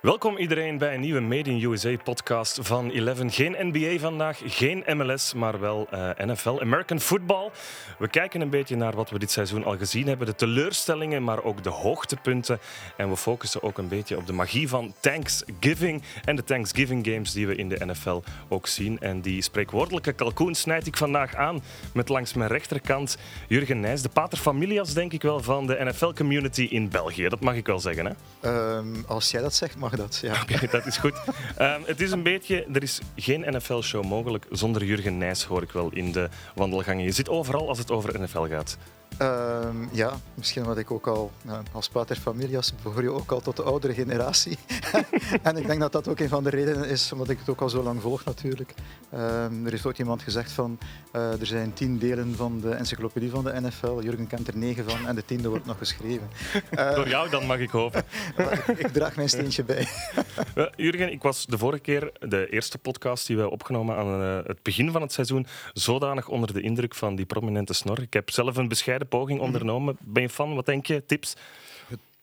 Welkom iedereen bij een nieuwe Made in USA podcast van Eleven. Geen NBA vandaag, geen MLS, maar wel eh, NFL, American Football. We kijken een beetje naar wat we dit seizoen al gezien hebben, de teleurstellingen, maar ook de hoogtepunten. En we focussen ook een beetje op de magie van Thanksgiving en de Thanksgiving games die we in de NFL ook zien. En die spreekwoordelijke kalkoen snijd ik vandaag aan met langs mijn rechterkant Jurgen Nijs, de paterfamilias denk ik wel van de NFL-community in België. Dat mag ik wel zeggen, hè? Um, als jij dat zegt, dat. Ja. Oké, dat is goed. Um, het is een beetje, er is geen NFL-show mogelijk zonder Jurgen Nijs, hoor ik wel in de wandelgangen. Je zit overal als het over NFL gaat. Ehm, ja, misschien wat ik ook al als pater familias behoor je ook al tot de oudere generatie. en ik denk dat dat ook een van de redenen is, omdat ik het ook al zo lang volg natuurlijk. Um, er heeft ook iemand gezegd van uh, er zijn tien delen van de encyclopedie van de NFL. Jurgen kent er negen van en de tiende wordt nog geschreven. Uh, Door jou dan mag ik hopen. ik, ik, draag mijn steentje bij. Jurgen, ik was de vorige keer, de eerste podcast die we opgenomen aan uh, het begin van het seizoen, zodanig onder de indruk van die prominente snor. Ik heb zelf een bescheiden poging mhm. ondernomen. Ben je fan? Wat denk je? Tips?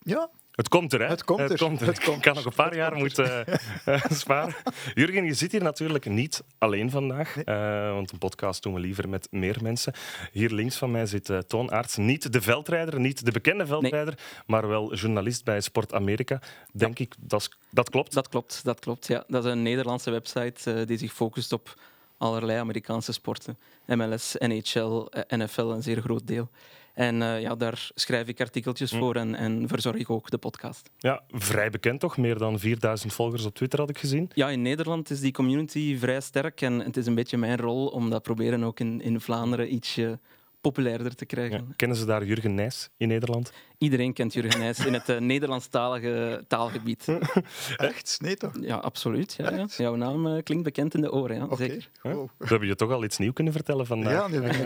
Ja, het komt er, hè? Het komt er. Het komt er. Het Ik kan nog een paar jaar moeten uh, sparen. Jurgen, je zit hier natuurlijk niet alleen vandaag, uh, want een podcast doen we liever met meer mensen. Hier links van mij zit uh, Toon Aerts, niet de veldrijder, niet de bekende veldrijder, nee. maar wel journalist bij Sport Amerika. Denk ja. ik, dat, dat klopt? Dat klopt, dat klopt, ja. Dat is een Nederlandse website die zich focust op allerlei Amerikaanse sporten. MLS, NHL, NFL, een zeer groot deel. En uh, ja, daar schrijf ik artikeltjes hm. voor en, en verzorg ik ook de podcast. Ja, vrij bekend toch? Meer dan 4000 volgers op Twitter had ik gezien. Ja, in Nederland is die community vrij sterk en het is een beetje mijn rol om dat proberen ook in, in Vlaanderen ietsje populairder te krijgen. Ja, kennen ze daar Jurgen Nijs in Nederland? Iedereen kent Jurgen Nijs in het uh, Nederlandstalige taalgebied. Echt? Nee toch? Ja, absoluut. Ja, ja. Jouw naam uh, klinkt bekend in de oren, ja. Okay. zeker. We hebben je toch al iets nieuws kunnen vertellen vandaag. Ja, nu ben ik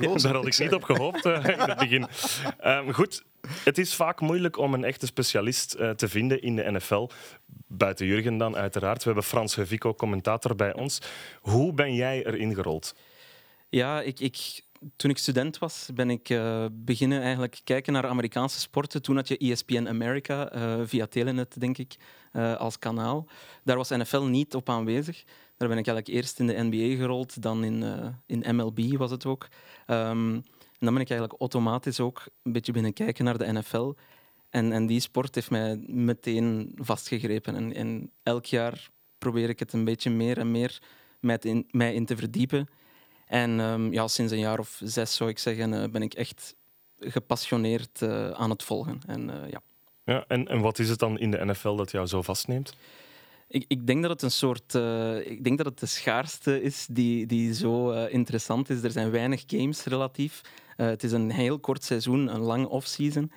nog. Daar had ik niet op gehoopt uh, in het begin. Um, goed, het is vaak moeilijk om een echte specialist uh, te vinden in de NFL. Buiten Jurgen dan, uiteraard. We hebben Frans Hevico, commentator bij ons. Hoe ben jij erin gerold? Ja, ik, ik toen ik student was, ben ik uh, beginnen eigenlijk kijken naar Amerikaanse sporten. Toen had je ESPN America uh, via Telenet, denk ik, uh, als kanaal. Daar was NFL niet op aanwezig. Daar ben ik eigenlijk eerst in de NBA gerold, dan in, in MLB was het ook. Um, en dan ben ik eigenlijk automatisch ook een beetje binnen kijken naar de NFL. En, en die sport heeft mij meteen vastgegrepen. En, en elk jaar probeer ik het een beetje meer en meer met in, mij in te verdiepen. En um, ja, sinds een jaar of zes zou ik zeggen, uh, ben ik echt gepassioneerd uh, aan het volgen. En, uh, ja. Ja, en, en wat is het dan in de NFL dat jou zo vastneemt? Ik, ik denk dat het een soort. ik denk dat het de schaarste is die, die zo interessant is. Er zijn weinig games relatief. het is een heel kort seizoen, een lang off-season.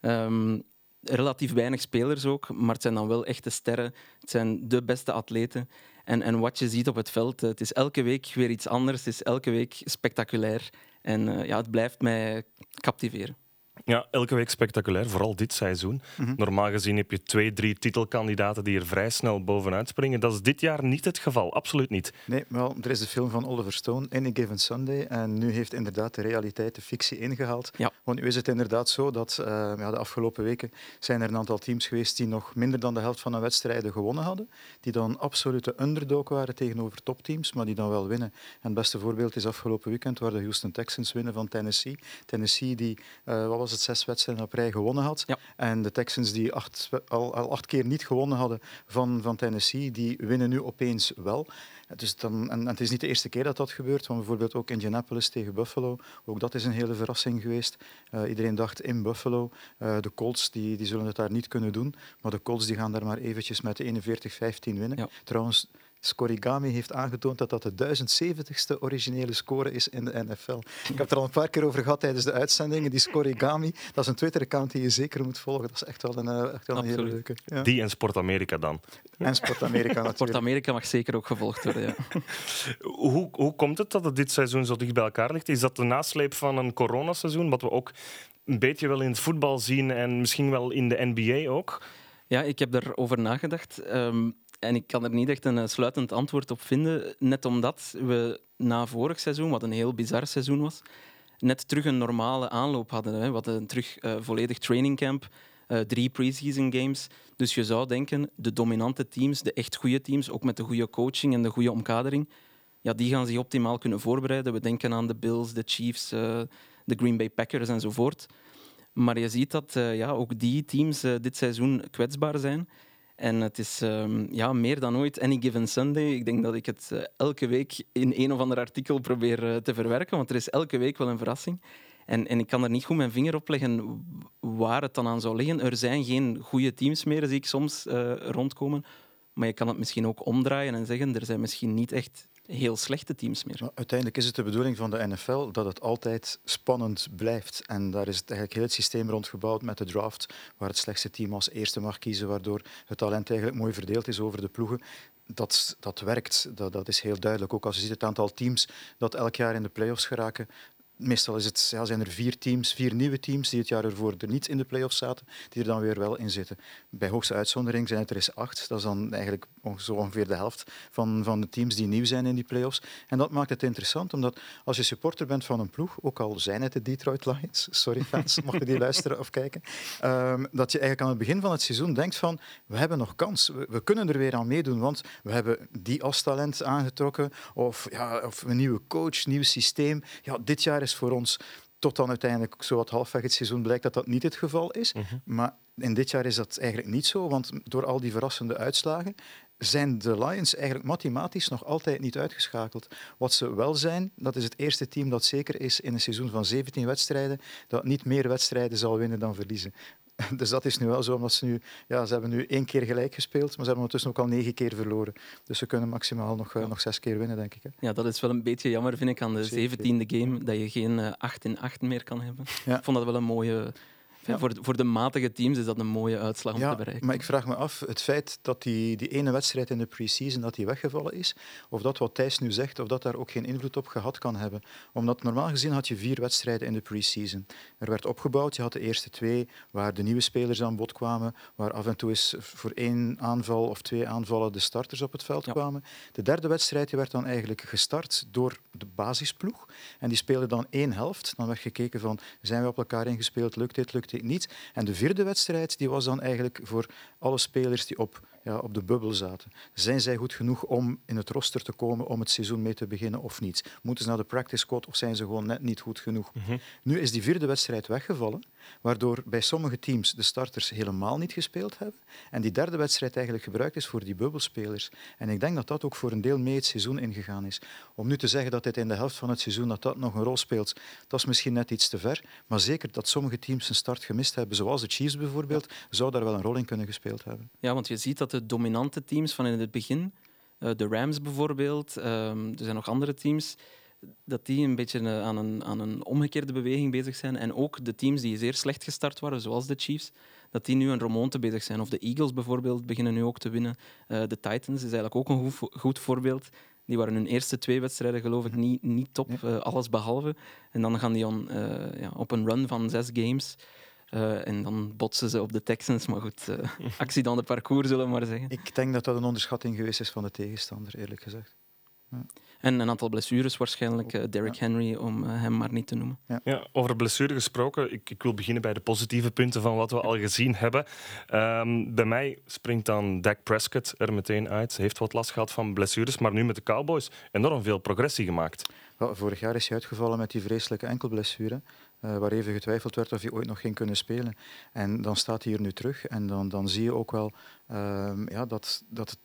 Um, relatief weinig spelers ook, maar het zijn dan wel echte sterren. Het zijn de beste atleten. En, en wat je ziet op het veld, het is elke week weer iets anders. Het is elke week spectaculair. En uh, ja, het blijft mij captiveren. Ja, elke week spectaculair, vooral dit seizoen. Mhm. Normaal gezien heb je twee, drie titelkandidaten die er vrij snel bovenuit springen. Dat is dit jaar niet het geval, absoluut niet. Nee, wel, er is de film van Oliver Stone, Any Given Sunday, en nu heeft inderdaad de realiteit de fictie ingehaald. Ja. Want nu is het inderdaad zo dat uh, ja, de afgelopen weken zijn er een aantal teams geweest die nog minder dan de helft van hun wedstrijden gewonnen hadden, die dan absolute underdog waren tegenover topteams, maar die dan wel winnen. En het beste voorbeeld is afgelopen weekend waar de Houston Texans winnen van Tennessee. Tennessee die, uh, wat was het, zes wedstrijden op rij gewonnen had. Ja. En de Texans die acht, al, al acht keer niet gewonnen hadden van, van Tennessee, die winnen nu opeens wel. Dus dan, en, en, het is niet de eerste keer dat dat gebeurt, want bijvoorbeeld ook Indianapolis tegen Buffalo, ook dat is een hele verrassing geweest. Uh, iedereen dacht in Buffalo, uh, de Colts die, die zullen het daar niet kunnen doen, maar de Colts die gaan daar maar eventjes met 41-15 winnen. Ja. Trouwens, Scorigami heeft aangetoond dat dat de 1070ste originele score is in de NFL. Ik heb het er al een paar keer over gehad tijdens de uitzendingen. Die Scorigami, dat is een Twitter-account die je zeker moet volgen. Dat is echt wel een, eh, echt wel een hele leuke. Ja. Die en Sport Amerika dan. En Sport Amerika natuurlijk. Sport Amerika mag zeker ook gevolgd worden, ja. hoe, hoe komt het dat het dit seizoen zo dicht bij elkaar ligt? Is dat de nasleep van een coronaseizoen, wat we ook een beetje wel in het voetbal zien en misschien wel in de NBA ook? Ja, ik heb erover nagedacht. Um, en ik kan er niet echt een eh, sluitend antwoord op vinden. Net omdat we na vorig seizoen, wat een heel bizar seizoen was, net terug een normale aanloop hadden. Hè. We hadden terug uh, volledig trainingcamp. uh, drie preseason games. Dus je zou denken, de dominante teams, de echt goede teams, ook met de goede coaching en de goede omkadering, ja, die gaan zich optimaal kunnen voorbereiden. We denken aan de Bills, de Chiefs, de Green Bay Packers enzovoort. Maar je ziet dat ja, ook die teams dit seizoen kwetsbaar zijn. En het is um, ja, meer dan ooit Any Given Sunday. Ik denk dat ik het uh, elke week in een of ander artikel probeer uh, te verwerken, want er is elke week wel een verrassing. En, en ik kan er niet goed mijn vinger op leggen waar het dan aan zou liggen. Er zijn geen goede teams meer, zie ik soms uh, rondkomen. Maar je kan het misschien ook omdraaien en zeggen, er zijn misschien niet echt heel slechte teams meer. uiteindelijk is het de bedoeling van de NFL dat het altijd spannend blijft. En daar is eigenlijk heel het systeem rond gebouwd met de draft, waar het slechtste team als eerste mag kiezen, waardoor het talent eigenlijk mooi verdeeld is over de ploegen. Dat, dat werkt, dat, dat is heel duidelijk. Ook als je ziet het aantal teams dat elk jaar in de playoffs geraken, meestal is het, ja, zijn er vier teams, vier nieuwe teams die het jaar ervoor er niet in de play-offs zaten, die er dan weer wel in zitten. Bij hoogste uitzondering zijn het er eens acht. Dat is dan eigenlijk zo ongeveer de helft van, van de teams die nieuw zijn in die play-offs. En dat maakt het interessant, omdat als je supporter bent van een ploeg, ook al zijn het de Detroit Lions, sorry fans, mochten die luisteren of kijken, um, dat je eigenlijk aan het begin van het seizoen denkt van, we hebben nog kans, we, we kunnen er weer aan meedoen, want we hebben die als talent aangetrokken, of, ja, of een nieuwe coach, nieuw systeem. Ja, dit jaar is voor ons tot dan uiteindelijk zo wat halfweg het seizoen blijkt dat dat niet het geval is. Mhm. Maar in dit jaar is dat eigenlijk niet zo, want door al die verrassende uitslagen zijn de Lions eigenlijk mathematisch nog altijd niet uitgeschakeld. Wat ze wel zijn, dat is het eerste team dat zeker is in een seizoen van 17 wedstrijden, dat niet meer wedstrijden zal winnen dan verliezen. Dus dat is nu wel zo, omdat ze nu, ja, ze hebben nu één keer gelijk gespeeld, maar ze hebben ondertussen ook al negen keer verloren. Dus ze kunnen maximaal nog, uh, nog zes keer winnen, denk ik. Hè. Ja, dat is wel een beetje jammer, vind ik, aan de zeventiende game, dat je geen uh, 8 in 8 meer kan hebben. Ja. Ik vond dat wel een mooie ja. Voor, voor de matige teams is dat een mooie uitslag om ja, te bereiken. Maar ik vraag me af, het feit dat die, die ene wedstrijd in de pre-season dat die weggevallen is, of dat wat Thijs nu zegt, of dat daar ook geen invloed op gehad kan hebben. Omdat normaal gezien had je vier wedstrijden in de pre-season. Er werd opgebouwd, je had de eerste twee, waar de nieuwe spelers aan bod kwamen, waar af en toe eens voor één aanval of twee aanvallen de starters op het veld ja. kwamen. De derde wedstrijd die werd dan eigenlijk gestart door de basisploeg. En die speelde dan één helft. Dan werd gekeken van, zijn we op elkaar ingespeeld, lukt dit, lukt dit niet. En de vierde wedstrijd die was dan eigenlijk voor alle spelers die op, ja, op de bubbel zaten. Zijn zij goed genoeg om in het roster te komen om het seizoen mee te beginnen of niet? Moeten ze naar de practice squad of zijn ze gewoon net niet goed genoeg? Mm -hmm. Nu is die vierde wedstrijd weggevallen, waardoor bij sommige teams de starters helemaal niet gespeeld hebben en die derde wedstrijd eigenlijk gebruikt is voor die bubbelspelers. En ik denk dat dat ook voor een deel mee het seizoen ingegaan is. Om nu te zeggen dat dit in de helft van het seizoen dat dat nog een rol speelt, dat is misschien net iets te ver, maar zeker dat sommige teams een start gemist hebben, zoals de Chiefs bijvoorbeeld, zou daar wel een rol in kunnen gespeeld hebben. Ja, want je ziet dat de dominante teams van in het begin, uh, de Rams bijvoorbeeld, um, er zijn nog andere teams, dat die een beetje uh, aan een, aan een omgekeerde beweging bezig zijn. En ook de teams die zeer slecht gestart waren, zoals de Chiefs, dat die nu een remonte bezig zijn. Of de Eagles bijvoorbeeld beginnen nu ook te winnen. Uh, de Titans is eigenlijk ook een goed, goed voorbeeld. Die waren hun eerste twee wedstrijden, geloof ik, niet, niet top, alles behalve. En dan gaan die on, uh, ja, op een run van zes games. Uh, en dan botsen ze op de Texans. Maar goed, actie dan de parcours, zullen we maar zeggen. Ik denk dat dat een onderschatting geweest is van de tegenstander, eerlijk gezegd. Ja. En een aantal blessures waarschijnlijk. Uh, Derrick ja. Henry, om uh, hem maar niet te noemen. Ja, ja over blessure gesproken. Ik, ik, wil beginnen bij de positieve punten van wat we al gezien hebben. Um, bij mij springt dan Dak Prescott er meteen uit. Hij heeft wat last gehad van blessures, maar nu met de Cowboys enorm veel progressie gemaakt. Vorig jaar is hij uitgevallen met die vreselijke enkelblessure. Uh, waar even getwijfeld werd of hij ooit nog ging kunnen spelen. En dan staat hij hier nu terug. En dan, dan zie je ook wel uh, ja, dat, dat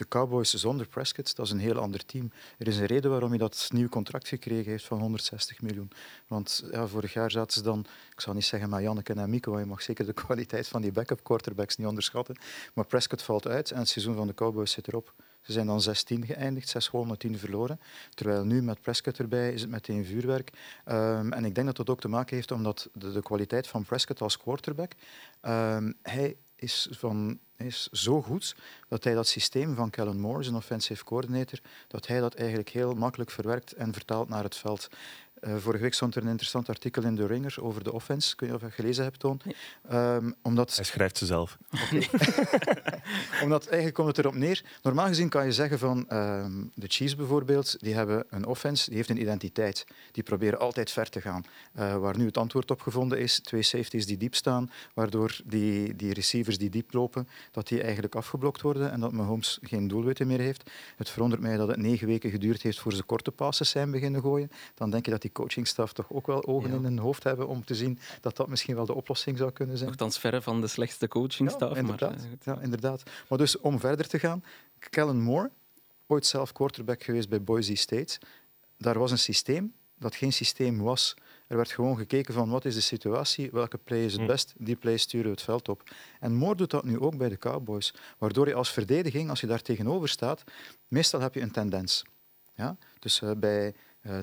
de Cowboys zonder Prescott, dat is een heel ander team. Er is een reden waarom hij dat nieuw contract gekregen heeft van 160 miljoen. Want ja, vorig jaar zaten ze dan, ik zal niet zeggen maar Janneke en Mico, je mag zeker de kwaliteit van die backup quarterbacks niet onderschatten. Maar Prescott valt uit en het seizoen van de Cowboys zit erop. Ze zijn dan 16 geëindigd, 6 gewonnen, 10 verloren. Terwijl nu met Prescott erbij is het meteen vuurwerk. Um, en ik denk dat dat ook te maken heeft omdat de, kwaliteit van Prescott als quarterback. Um, hij is, van, is zo goed dat hij dat systeem van Kellen Moore, zijn offensive coordinator, dat hij dat eigenlijk heel makkelijk verwerkt en vertaalt naar het veld. Uh, vorige week stond er een interessant artikel in The Ringer over de offense. Kun je of je gelezen hebt, Toon? Um, omdat... Hij schrijft ze zelf. Okay. omdat eigenlijk komt het erop neer. Normaal gezien kan je zeggen van um, de Chiefs bijvoorbeeld, die hebben een offense, die heeft een identiteit. Die proberen altijd ver te gaan. Uh, waar nu het antwoord op gevonden is, twee safeties die diep staan, waardoor die, die receivers die diep lopen, dat die eigenlijk afgeblokt worden en dat Mahomes geen doelwitten meer heeft. Het verwondert mij dat het negen weken geduurd heeft voor ze korte passes zijn beginnen gooien. Dan denk je dat die coachingstaf toch ook wel ogen in hun hoofd hebben om te zien dat dat misschien wel de oplossing zou kunnen zijn. Nochtans verre van de slechtste coachingstaf. Ja, inderdaad. Maar, ja, inderdaad. Maar dus om verder te gaan, Kellen Moore, ooit zelf quarterback geweest bij Boise State, daar was een systeem dat geen systeem was. Er werd gewoon gekeken van wat is de situatie, welke play is het hm. best, die play sturen we het veld op. En Moore doet dat nu ook bij de Cowboys, waardoor je als verdediging, als je daar tegenover staat, meestal heb je een tendens. Ja? Dus uh, bij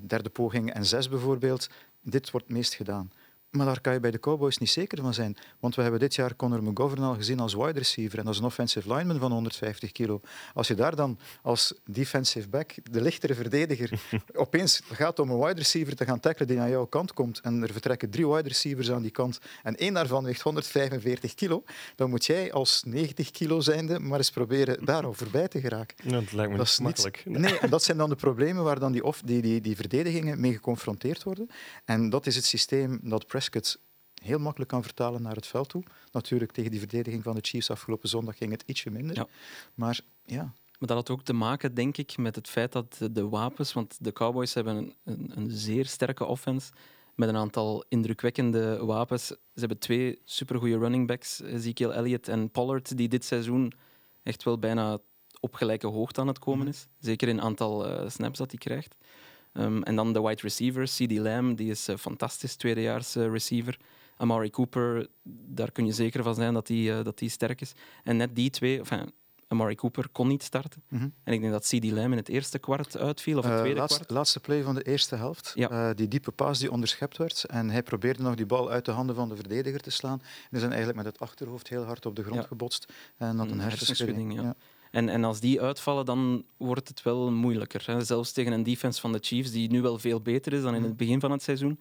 derde poging en zes bijvoorbeeld, dit wordt meest gedaan. Maar daar kan je bij de Cowboys niet zeker van zijn. Want we hebben dit jaar Conor McGovern al gezien als wide receiver en als een offensive lineman van 150 kilo. Als je daar dan als defensive back, de lichtere verdediger, opeens gaat om een wide receiver te gaan tackelen die aan jouw kant komt en er vertrekken drie wide receivers aan die kant en één daarvan weegt 145 kilo, dan moet jij als 90 kilo zijnde maar eens proberen daar voorbij te geraken. Dat lijkt me dat is makkelijk. nee, dat zijn dan de problemen waar dan die, die, die, die verdedigingen mee geconfronteerd worden. En dat is het systeem dat Prescott heel makkelijk kan vertalen naar het veld toe. Natuurlijk, tegen die verdediging van de Chiefs afgelopen zondag ging het ietsje minder. Ja. Maar ja, maar dat had ook te maken, denk ik, met het feit dat de wapens, want de Cowboys hebben een, een, een, zeer sterke offense met een aantal indrukwekkende wapens. Ze hebben twee supergoeie running backs, Ezekiel Elliott en Pollard, die dit seizoen echt wel bijna op gelijke hoogte aan het komen mhm. is. Zeker in aantal uh, snaps dat hij krijgt. Um, en dan de wide receivers, C.D. Lamb, die is uh, fantastisch, tweedejaars uh, receiver. Amari Cooper, daar kun je zeker van zijn dat die, uh, dat die sterk is. En net die twee, enfin, Amari Cooper kon niet starten. Mm -hmm. En ik denk dat C.D. Lamb in het eerste kwart uitviel, of het tweede laatste, kwart. Laatste play van de eerste helft. Ja. die diepe paas die onderschept werd. En hij probeerde nog die bal uit de handen van de verdediger te slaan. En is dan eigenlijk met het achterhoofd heel hard op de grond ja. gebotst. En had een, een hersenschudding. Ja. En, en als die uitvallen, dan wordt het wel moeilijker. Hè. Zelfs tegen een defense van de Chiefs, die nu wel veel beter is dan in het mhm. begin van het seizoen.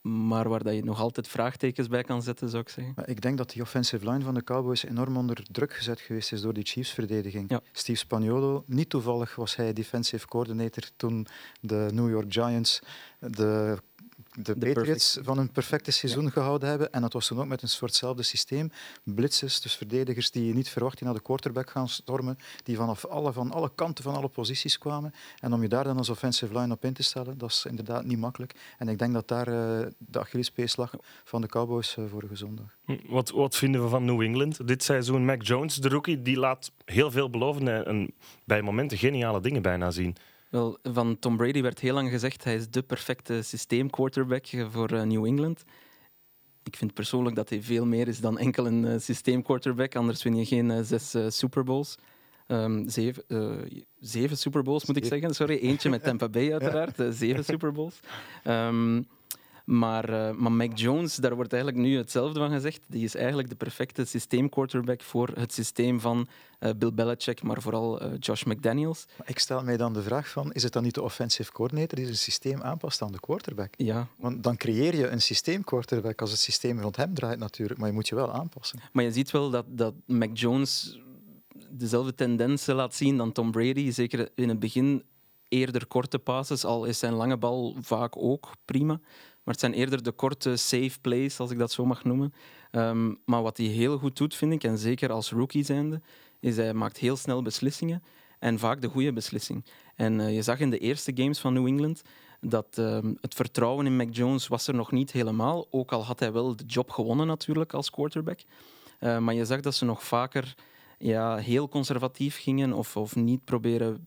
Maar waar dat je nog altijd vraagtekens bij kan zetten, zou ik zeggen. Ik denk dat die offensive line van de Cowboys enorm onder druk gezet geweest is door die Chiefs-verdediging. Steve Spagnuolo, niet toevallig was hij defensive coordinator toen de New York Giants de de, Patriots van een perfecte seizoen gehouden hebben. En dat was toen ook met een soortzelfde systeem. Blitzes, dus verdedigers die je niet verwacht, die naar de quarterback gaan stormen, die vanaf alle, van alle kanten, van alle posities kwamen. En om je daar dan als offensive line op in te stellen, dat is inderdaad niet makkelijk. En ik denk dat daar uh, de Achillespees lag van de Cowboys uh, vorige zondag. Hm, wat, wat vinden we van New England? Dit seizoen Mac Jones, de rookie, die laat heel veel beloven en bij momenten geniale dingen bijna zien. Wel, van Tom Brady werd heel lang gezegd hij is de perfecte systeemquarterback voor uh, New England. Ik vind persoonlijk dat hij veel meer is dan enkel een uh, systeemquarterback, anders win je geen uh, zes Super Bowls. Um, zeven, zeven Super Bowls moet ik zeggen, sorry. Eentje met Tampa Bay uiteraard, zeven Super Bowls. Um, maar, uh, maar Mac Jones, daar wordt eigenlijk nu hetzelfde van gezegd. Die is eigenlijk de perfecte systeemquarterback voor het systeem van uh, Bill Belichick, maar vooral uh, Josh McDaniels. Maar ik stel mij dan de vraag van, is het dan niet de offensive coordinator die zijn systeem aanpast aan de quarterback? Ja. Want dan creëer je een systeemquarterback als het systeem rond hem draait natuurlijk, maar je moet je wel aanpassen. Maar je ziet wel dat, dat Mac Jones dezelfde tendensen laat zien dan Tom Brady. Zeker in het begin eerder korte passes, al is zijn lange bal vaak ook prima. Maar het zijn eerder de korte safe plays, als ik dat zo mag noemen. Um, maar wat hij heel goed doet, vind ik, en zeker als rookie zijnde, is hij maakt heel snel beslissingen en vaak de goede beslissing. En uh, je zag in de eerste games van New England dat um, het vertrouwen in Mac Jones was er nog niet helemaal, ook al had hij wel de job gewonnen natuurlijk als quarterback. Uh, maar je zag dat ze nog vaker ja, heel conservatief gingen of, of niet proberen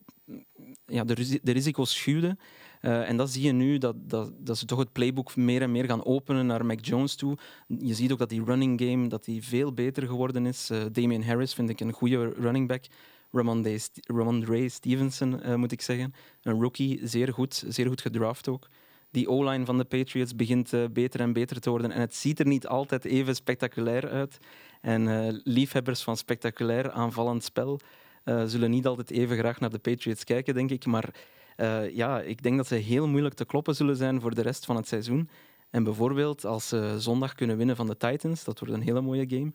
ja, de, de risico's schuwden. Uh, en dat zie je nu, dat, dat, dat ze toch het playbook meer en meer gaan openen naar Mac Jones toe. Je ziet ook dat die running game dat die veel beter geworden is. Uh, Damian Harris vind ik een goede running back. Ramon, Ray Stevenson, uh, moet ik zeggen. Een rookie, zeer goed, zeer goed gedraft ook. Die O-line van de Patriots begint beter en beter te worden. En het ziet er niet altijd even spectaculair uit. En liefhebbers van spectaculair aanvallend spel zullen niet altijd even graag naar de Patriots kijken, denk ik. Maar Uh, ja, ik denk dat ze heel moeilijk te kloppen zullen zijn voor de rest van het seizoen. En bijvoorbeeld als ze zondag kunnen winnen van de Titans, dat wordt een hele mooie game,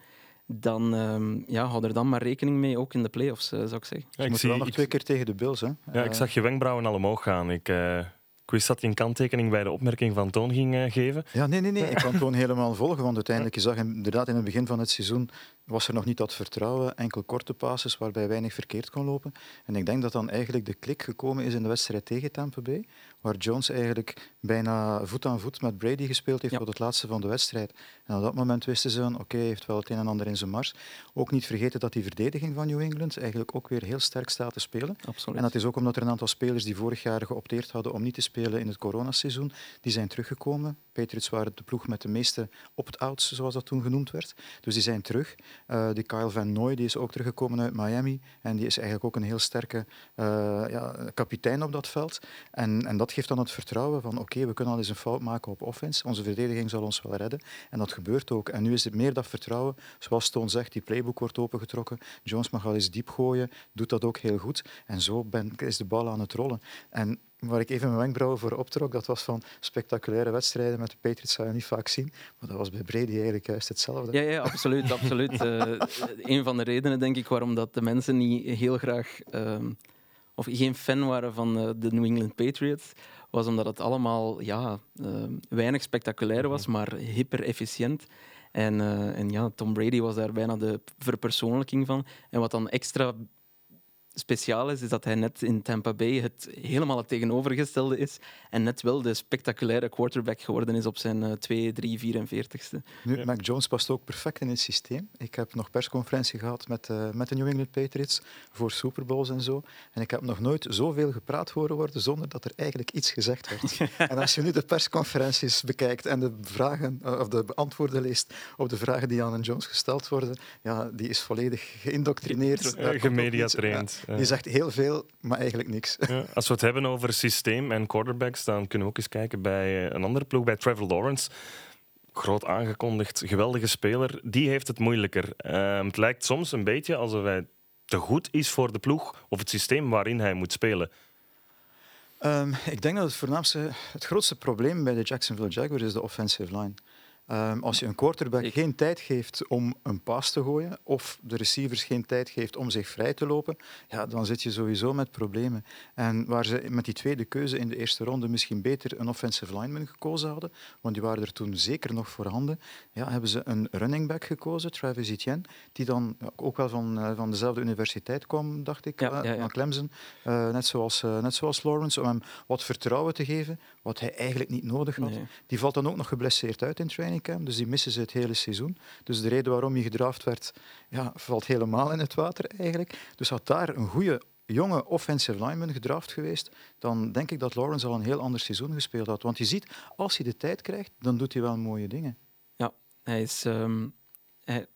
dan um, ja, hou er dan maar rekening mee, ook in de playoffs, uh, zou ik zeggen. Ja, ik zie wel nog twee keer tegen de Bills. Hè? Ja, ik zag je wenkbrauwen al omhoog gaan. Ik, uh, ik wist dat je een kanttekening bij de opmerking van Toon ging uh, geven. Ja, nee, nee, nee. Ik kan Toon helemaal volgen, want uiteindelijk, je zag inderdaad in het begin van het seizoen was er nog niet dat vertrouwen, enkel korte passes waarbij weinig verkeerd kon lopen. En ik denk dat dan eigenlijk de klik gekomen is in de wedstrijd tegen Tampa Bay, waar Jones eigenlijk bijna voet aan voet met Brady gespeeld heeft ja. tot het laatste van de wedstrijd. En op dat moment wisten ze van, oké, hij heeft wel het een en ander in zijn mars. Ook niet vergeten dat die verdediging van New England eigenlijk ook weer heel sterk staat te spelen. Absoluut. En dat is ook omdat er een aantal spelers die vorig jaar geopteerd hadden om niet te spelen in het coronaseizoen, die zijn teruggekomen. Patriots waren de ploeg met de meeste opt-outs, zoals dat toen genoemd werd. Dus die zijn terug. Uh, die Kyle Van Noy die is ook teruggekomen uit Miami. En die is eigenlijk ook een heel sterke uh, ja, kapitein op dat veld. En, en dat geeft dan het vertrouwen van oké, we kunnen al eens een fout maken op offense. Onze verdediging zal ons wel redden. En dat gebeurt ook. En nu is het meer dat vertrouwen. Zoals Stone zegt, die playbook wordt opengetrokken. Jones mag al eens diep gooien, doet dat ook heel goed. En zo ben, is de bal aan het rollen. En waar ik even mijn wenkbrauwen voor optrok, dat was van spectaculaire wedstrijden met de Patriots zou je niet vaak zien. Maar dat was bij Brady eigenlijk juist hetzelfde. Ja, ja absoluut. absoluut. uh, een van de redenen, denk ik, waarom dat de mensen niet heel graag... Uh, of geen fan waren van uh, de New England Patriots, was omdat het allemaal ja, ehm, weinig spectaculair was, mhm. maar hyper efficiënt. En, eh, en ja, Tom Brady was daar bijna de verpersoonlijking van. En wat dan extra speciaal is, is dat hij net in Tampa Bay het helemaal het tegenovergestelde is en net wel de spectaculaire quarterback geworden is op zijn 2, 3, 44ste. Nu, Mac Jones past ook perfect in het systeem. Ik heb nog persconferentie gehad met, uh, met de New England Patriots voor Super Bowls en zo. En ik heb nog nooit zoveel gepraat horen worden zonder dat er eigenlijk iets gezegd werd. en als je nu de persconferenties bekijkt en de, vragen, eh, of de antwoorden leest op de vragen die aan Jones gesteld worden, ja, die is volledig geïndoctrineerd. Gemediatraind. Die zegt heel veel, maar eigenlijk niks. Ja, als we het hebben over systeem en quarterbacks, dan kunnen we ook eens kijken bij een andere ploeg, bij Trevor Lawrence. Groot aangekondigd, geweldige speler. Die heeft het moeilijker. Uh, het lijkt soms een beetje alsof hij te goed is voor de ploeg of het systeem waarin hij moet spelen. Um, ik denk dat het voornaamste, het grootste probleem bij de Jacksonville Jaguars is de offensive line. Um, als je een quarterback geen tijd geeft om een paas te gooien of de receivers geen tijd geeft om zich vrij te lopen, ja, dan zit je sowieso met problemen. En waar ze met die tweede keuze in de eerste ronde misschien beter een offensive lineman gekozen hadden, want die waren er toen zeker nog voorhanden, ja, hebben ze een running back gekozen, Travis Etienne, die dan ook wel van, uh, van dezelfde universiteit kwam, dacht ik, ja, uh, ja, Clemson, uh, net, zoals, net zoals Lawrence, om hem wat vertrouwen te geven, wat hij eigenlijk niet nodig had. Nee. Die valt dan ook nog geblesseerd uit in training dus die missen ze het hele seizoen. Dus de reden waarom hij gedraft werd, ja, valt helemaal in het water eigenlijk. Dus had daar een goede jonge offensive lineman gedraft geweest, dan denk ik dat Lawrence al een heel ander seizoen gespeeld had. Want je ziet, als hij de tijd krijgt, dan doet hij wel mooie dingen. Ja, hij is... Um, hij,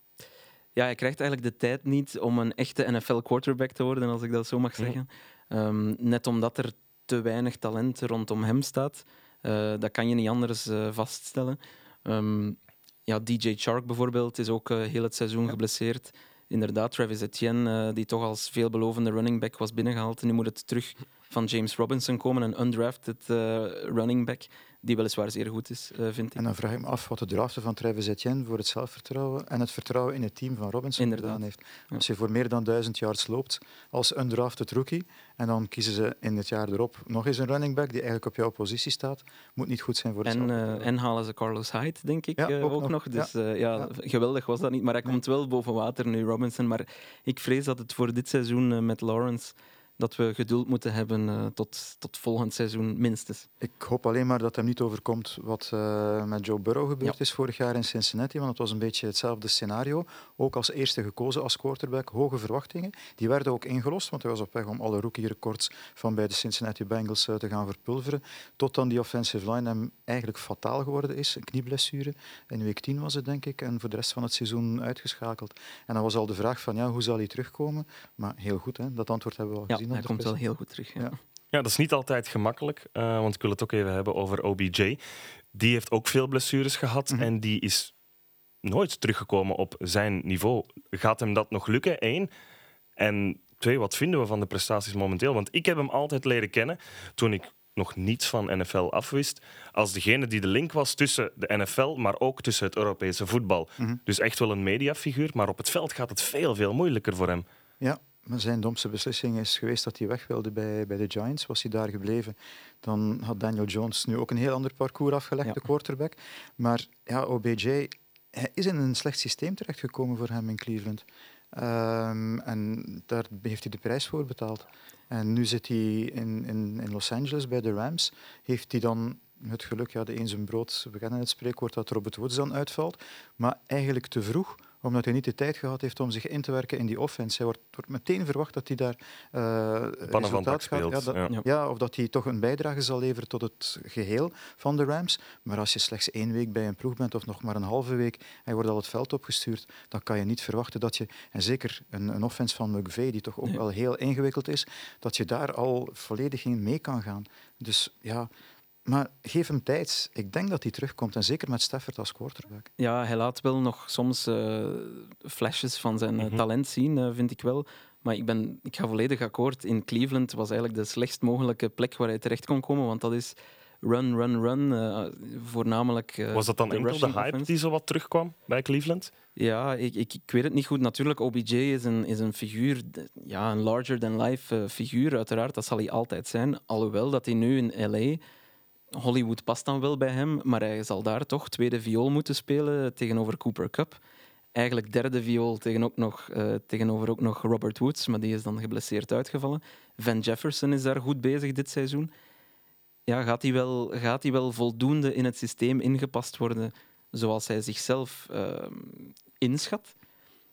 ja, hij krijgt eigenlijk de tijd niet om een echte NFL-quarterback te worden, als ik dat zo mag zeggen. Um, net omdat er te weinig talent rondom hem staat. Uh, dat kan je niet anders uh, vaststellen. Um, ja, DJ Chark bijvoorbeeld is ook uh, heel het seizoen geblesseerd. Inderdaad, Travis Etienne, uh, die toch als veelbelovende running back was binnengehaald. Nu moet het terug van James Robinson komen, een undrafted uh, running back die weliswaar zeer goed is, uh, vind ik. En dan vraag ik me af wat de draften van Travis Etienne voor het zelfvertrouwen en het vertrouwen in het team van Robinson Inderdaad. gedaan heeft. Als je voor meer dan duizend yards loopt als undrafted rookie en dan kiezen ze in het jaar erop nog eens een running back die eigenlijk op jouw positie staat, moet niet goed zijn voor het en, uh, en halen ze Carlos Hyde, denk ik, ja, ook, ook, nog. Dus ja. ja. geweldig was dat niet. Maar hij komt wel boven water nu, Robinson. Maar ik vrees dat het voor dit seizoen met Lawrence dat we geduld moeten hebben uh, tot, tot volgend seizoen minstens. Ik hoop alleen maar dat hem niet overkomt wat uh, met Joe Burrow gebeurd ja. is vorig jaar in Cincinnati, want het was een beetje hetzelfde scenario. Ook als eerste gekozen als quarterback, hoge verwachtingen. Die werden ook ingelost, want hij was op weg om alle rookie-records van bij de Cincinnati Bengals uh, te gaan verpulveren. Tot dan die offensive line hem eigenlijk fataal geworden is, een knieblessure. In week 10 was het, denk ik, en voor de rest van het seizoen uitgeschakeld. En dan was al de vraag van, ja, hoe zal hij terugkomen? Maar heel goed, hè? dat antwoord hebben we al ja. gezien hij komt wel heel goed terug. Ja. ja. dat is niet altijd gemakkelijk, uh, want ik wil het ook even hebben over OBJ. Die heeft ook veel blessures gehad mm -hmm. en die is nooit teruggekomen op zijn niveau. Gaat hem dat nog lukken? Eén. En twee, wat vinden we van de prestaties momenteel? Want ik heb hem altijd leren kennen toen ik nog niets van NFL afwist, als degene die de link was tussen de NFL, maar ook tussen het Europese voetbal. Mhm. Dus echt wel een mediafiguur, maar op het veld gaat het veel, veel moeilijker voor hem. Ja, maar zijn domste beslissing is geweest dat hij weg wilde bij, bij de Giants. Was hij daar gebleven, dan had Daniel Jones nu ook een heel ander parcours afgelegd, Ja. de quarterback. Maar ja, OBJ hij is in een slecht systeem terechtgekomen voor hem in Cleveland. Ehm, en daar heeft hij de prijs voor betaald. En nu zit hij in, in, in Los Angeles bij de Rams. Heeft hij dan het geluk, ja, de een zijn brood, we kennen het spreekwoord dat Robert Woods dan uitvalt, maar eigenlijk te vroeg, omdat hij niet de tijd gehad heeft om zich in te werken in die offense. Hij wordt, wordt meteen verwacht dat hij daar eh van resultaat dak gaat. speelt. Ja, dat- ja. Of dat hij toch een bijdrage zal leveren tot het geheel van de Rams. Maar als je slechts één week bij een ploeg bent of nog maar een halve week en je wordt al het veld opgestuurd, dan kan je niet verwachten dat je, en zeker een, een offense van McVay, die toch ook Nee. wel heel ingewikkeld is, dat je daar al volledig in mee kan gaan. Dus ja, maar geef hem tijd. Ik denk dat hij terugkomt en zeker met Stafford als quarterback. Ja, hij laat wel nog soms eh, flashes van zijn eh, Mhm. talent zien, eh, vind ik wel. Maar ik, ben, ik ga volledig akkoord. In Cleveland was eigenlijk de slechtst mogelijke plek waar hij terecht kon komen. Want dat is run, run, run. voornamelijk. Was dat dan de enkel de hype offense. die zo wat terugkwam bij Cleveland? Ja, ik, ik, ik weet het niet goed. Natuurlijk, OBJ is een, is een figuur, ja, een larger-than-life eh, figuur, uiteraard. Dat zal hij altijd zijn. Alhoewel dat hij nu in LA. Hollywood past dan wel bij hem, maar hij zal daar toch tweede viool moeten spelen tegenover Cooper Cup. Eigenlijk derde viool tegen ook nog, eh, tegenover ook nog Robert Woods, maar die is dan geblesseerd uitgevallen. Van Jefferson is daar goed bezig dit seizoen. Ja, gaat hij wel, gaat hij wel voldoende in het systeem ingepast worden zoals hij zichzelf ehm, inschat?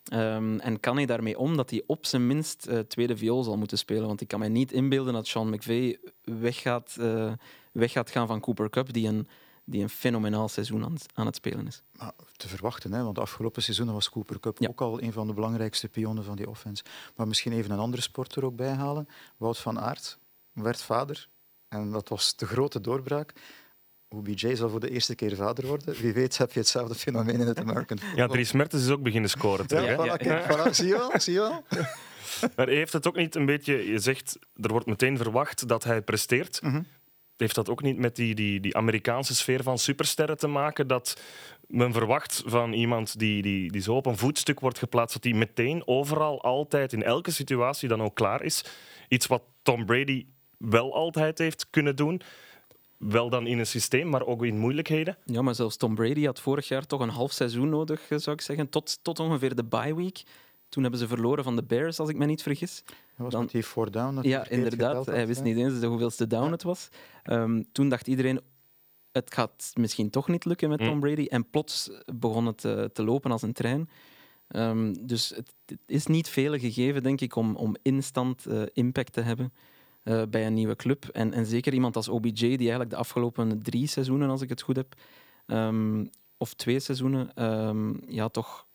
Ehm, en kan hij daarmee om dat hij op zijn minst eh, tweede viool zal moeten spelen? Want ik kan mij niet inbeelden dat Sean McVay weggaat, eh weg gaat gaan van Cooper Cup, die een, die een fenomenaal seizoen aan, aan het spelen is. Maar te verwachten, hè, want afgelopen seizoenen was Cooper Cup Ja. ook al een van de belangrijkste pionnen van die offense. Maar misschien even een andere sport er ook bij halen. Wout van Aert werd vader en dat was de grote doorbraak. OBJ zal voor de eerste keer vader worden. Wie weet heb je hetzelfde fenomeen in het American football. Ja, Dries Mertens is ook beginnen scoren. terug, Ja, hè? Ja, voilà, kijk, voilà, zie je wel? Zie je wel? Maar heeft het ook niet een beetje... Je zegt, er wordt meteen verwacht dat hij presteert. Mhm. Heeft dat ook niet met die, die, die Amerikaanse sfeer van supersterren te maken? Dat men verwacht van iemand die, die, die zo op een voetstuk wordt geplaatst, dat hij meteen overal, altijd, in elke situatie dan ook klaar is. Iets wat Tom Brady wel altijd heeft kunnen doen. Wel dan in een systeem, maar ook in moeilijkheden. Ja, maar zelfs Tom Brady had vorig jaar toch een half seizoen nodig, eh, zou ik zeggen, tot, tot ongeveer de bye week. Toen hebben ze verloren van de Bears, als ik me niet vergis. Dat was Dan- met die four down. dat Ja, inderdaad. had, Hij wist niet eens de hoeveelste down Ja. het was. Ehm, toen dacht iedereen, het gaat misschien toch niet lukken met Mm. Tom Brady. En plots begon het eh, te lopen als een trein. Ehm, dus het, het is niet veel gegeven, denk ik, om, om instant eh, impact te hebben eh, bij een nieuwe club. En, en zeker iemand als OBJ, die eigenlijk de afgelopen drie seizoenen, als ik het goed heb, ehm, of twee seizoenen, ehm, ja, toch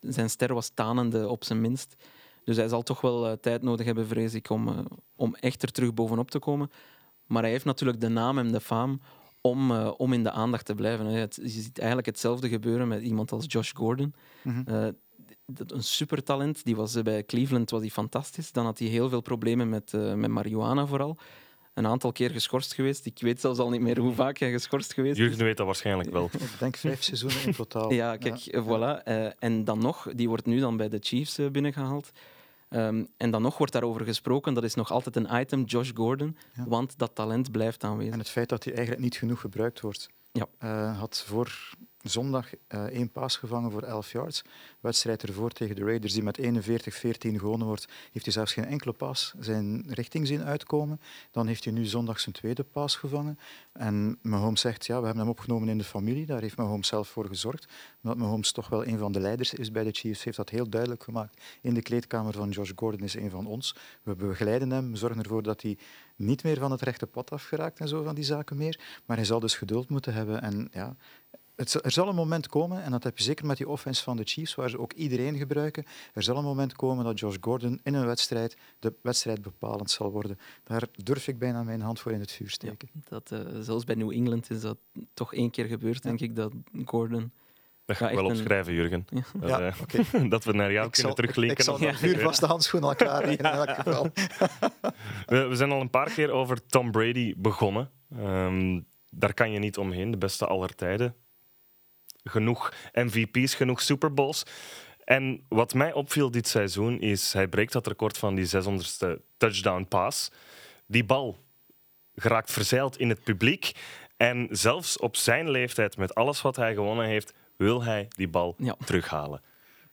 zijn ster was tanende op zijn minst. Dus hij zal toch wel eh, tijd nodig hebben, vrees ik, om, eh, om echt er terug bovenop te komen. Maar hij heeft natuurlijk de naam en de faam om, eh, om in de aandacht te blijven. hè. Het, je ziet eigenlijk hetzelfde gebeuren met iemand als Josh Gordon. Mhm. Eh, dat- een supertalent. Die was, bij Cleveland was hij fantastisch. Dan had hij heel veel problemen met, eh, met marihuana vooral. Een aantal keer geschorst geweest. Ik weet zelfs al niet meer hoe vaak hij geschorst geweest is. Jurgen weet dat waarschijnlijk wel. Ik denk vijf seizoenen in totaal. Ja, kijk, eh, voilà. Eh, en dan nog, die wordt nu dan bij de Chiefs eh, binnengehaald. Ehm, en dan nog wordt daarover gesproken. Dat is nog altijd een item, Josh Gordon. Ja. Want dat talent blijft aanwezig. En het feit dat hij eigenlijk niet genoeg gebruikt wordt. Ja. Eh, had voor zondag eh, één paas gevangen voor 11 yards. Wedstrijd ervoor tegen de Raiders, die met 41-14 gewonnen wordt, heeft hij zelfs geen enkele paas zijn richting zien uitkomen. Dan heeft hij nu zondag zijn tweede paas gevangen. En Mahomes zegt, ja, we hebben hem opgenomen in de familie. Daar heeft Mahomes zelf voor gezorgd. Omdat Mahomes toch wel een van de leiders is bij de Chiefs, heeft dat heel duidelijk gemaakt. In de kleedkamer van Josh Gordon is een van ons. We begeleiden hem, we zorgen ervoor dat hij niet meer van het rechte pad afgeraakt en zo van die zaken meer. Maar hij zal dus geduld moeten hebben. En ja, het, er zal een moment komen, en dat heb je zeker met die offense van de Chiefs, waar ze ook iedereen gebruiken. Er zal een moment komen dat Josh Gordon in een wedstrijd de wedstrijd bepalend zal worden. Daar durf ik bijna mijn hand voor in het vuur steken. Dat, eh, zelfs bij New England is dat toch één keer gebeurd, denk ik, dat Gordon Dat ga ik wel echt een- opschrijven, Jurgen. Ja. Dat, Ja, eh, oké. dat we naar jou Ik kunnen teruglinken. ik zal een wat. vuurvaste handschoen al klaar liggen in elk geval. We, we zijn al een paar keer over Tom Brady begonnen. Ehm, daar kan je niet omheen. De beste aller tijden. Genoeg MVP's, genoeg Super Bowls. En wat mij opviel dit seizoen is, hij breekt dat record van die 600ste touchdown pass. Die bal geraakt verzeild in het publiek. En zelfs op zijn leeftijd, met alles wat hij gewonnen heeft, wil hij die bal Ja. terughalen.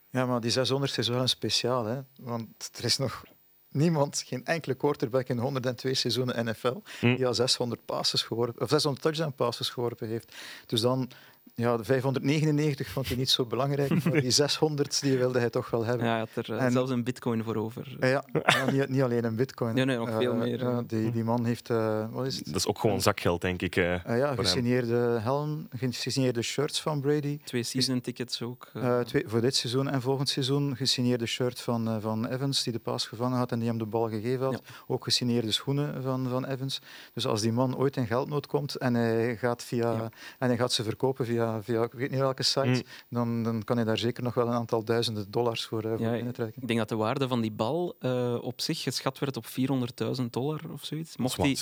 Ja, maar die 600 is wel een speciaal. Hè? Want er is nog niemand, geen enkele quarterback in 102 seizoenen NFL, Hm. die al 600, passes geworpen, of 600 touchdown passes geworpen heeft. Dus dan, ja, de 599 vond hij niet zo belangrijk, maar die 600 die wilde hij toch wel hebben. Ja, hij had er eh, En- zelfs een bitcoin voor over. Ja, niet, niet alleen een bitcoin. Nee, nee, nog veel Eh, meer, die, die man heeft, eh, wat is het? Dat is ook gewoon zakgeld, denk ik. ja, hem. gesigneerde helm, gesigneerde shirts van Brady. Twee season tickets ook. twee, voor dit seizoen en volgend seizoen gesigneerde shirt van, van Evans, die de paas gevangen had en die hem de bal gegeven had. Ook gesigneerde schoenen van, van Evans. Dus als die man ooit in geldnood komt en hij gaat, via, Ja. en hij gaat ze verkopen via, via ik weet niet welke site, Mm. dan, dan kan hij daar zeker nog wel een aantal duizenden dollars voor, eh, voor Ja, binnentrekken. Ik denk dat de waarde van die bal eh, op zich geschat werd op 400.000 dollar of zoiets. Mocht hij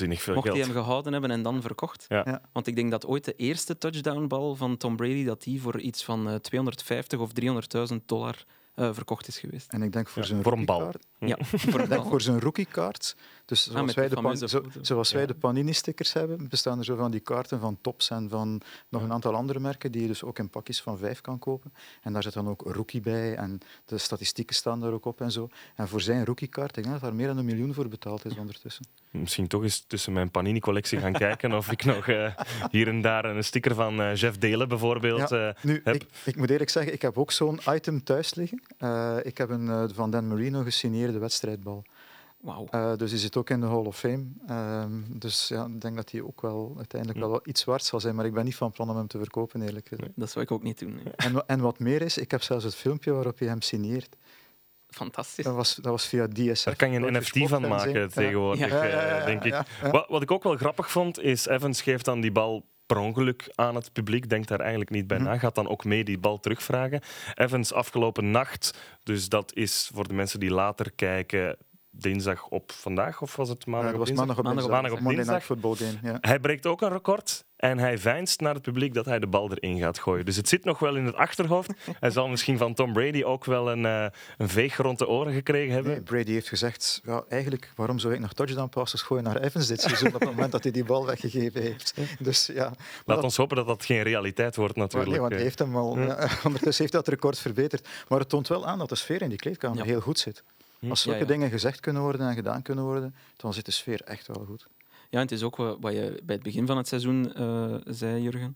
hem gehouden hebben en dan verkocht. Ja. Ja. Want ik denk dat ooit de eerste touchdownbal van Tom Brady dat die voor iets van eh, 250 of 300.000 dollar eh, verkocht is geweest. En ik denk voor Ja, zijn voor een bal. rookiekaart- Ja, voor Ik denk voor zijn rookiekaart. Dus zoals Ah, met wij, de pan- zo- zoals wij de Panini-stickers hebben, bestaan er zo van die kaarten van Tops en van nog een aantal andere merken die je dus ook in pakjes van vijf kan kopen. En daar zit dan ook rookie bij en de statistieken staan daar ook op en zo. En voor zijn rookiekaart, ik denk dat daar meer dan een miljoen voor betaald is ondertussen. Misschien toch eens tussen mijn Panini-collectie gaan kijken of ik nog eh, hier en daar een sticker van eh, Jeff Delen bijvoorbeeld Ja. eh, Nu, heb. ik, ik moet eerlijk zeggen, ik heb ook zo'n item thuis liggen. Eh, ik heb een eh, van Dan Marino gesigneerde wedstrijdbal. Wauw. Eh, dus die zit ook in de Hall of Fame. Ehm, dus ja, ik denk dat hij ook wel uiteindelijk wel iets waard zal zijn. Maar ik ben niet van plan om hem te verkopen, eerlijk gezegd. Dat zou ik ook niet doen. nee. En, en wat meer is, ik heb zelfs het filmpje waarop je hem signeert. Fantastisch. Dat was, dat was via DSF. Daar kan je een NFT van maken tegenwoordig, Ja. Ja, ja, ja, eh, ja, denk ik. Wat, wat ik ook wel grappig vond, is Evans geeft dan die bal per ongeluk aan het publiek, denkt daar eigenlijk niet bij Mhm. na, gaat dan ook mee die bal terugvragen. Evans afgelopen nacht, dus dat is voor de mensen die later kijken, dinsdag op vandaag, of was het Ja, maandag dat op was dinsdag? maandag op Maandag op dinsdag. Football game. Ja. Hij breekt ook een record en hij veinst naar het publiek dat hij de bal erin gaat gooien. Dus het zit nog wel in het achterhoofd. Hij zal misschien van Tom Brady ook wel een, eh, een veeg rond de oren gekregen hebben. Nee, Brady heeft gezegd, ja, eigenlijk, waarom zou ik nog touchdown passes gooien naar Evans dit seizoen op het moment dat hij die bal weggegeven heeft. Dus ja, maar Laat dat- ons hopen dat dat geen realiteit wordt natuurlijk. nee, want hij Eh, heeft hem al, ja, ondertussen heeft dat record verbeterd. Maar het toont wel aan dat de sfeer in die kleedkamer Ja. heel goed zit. Hm. Als zulke Ja, ja. dingen gezegd kunnen worden en gedaan kunnen worden, dan zit de sfeer echt wel goed. Ja, en het is ook wat wat je bij het begin van het seizoen eh, zei, Jurgen.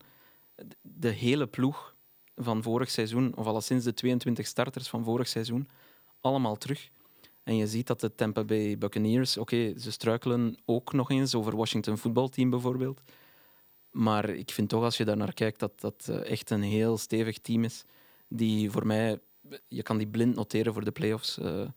De hele ploeg van vorig seizoen, of alleszins de 22 starters van vorig seizoen, allemaal terug. En je ziet dat de Tampa Bay Buccaneers, oké, ze struikelen ook nog eens over Washington voetbalteam bijvoorbeeld. Maar ik vind toch, als je daar naar kijkt, dat dat eh, echt een heel stevig team is. Die voor mij, je kan die blind noteren voor de playoffs. eh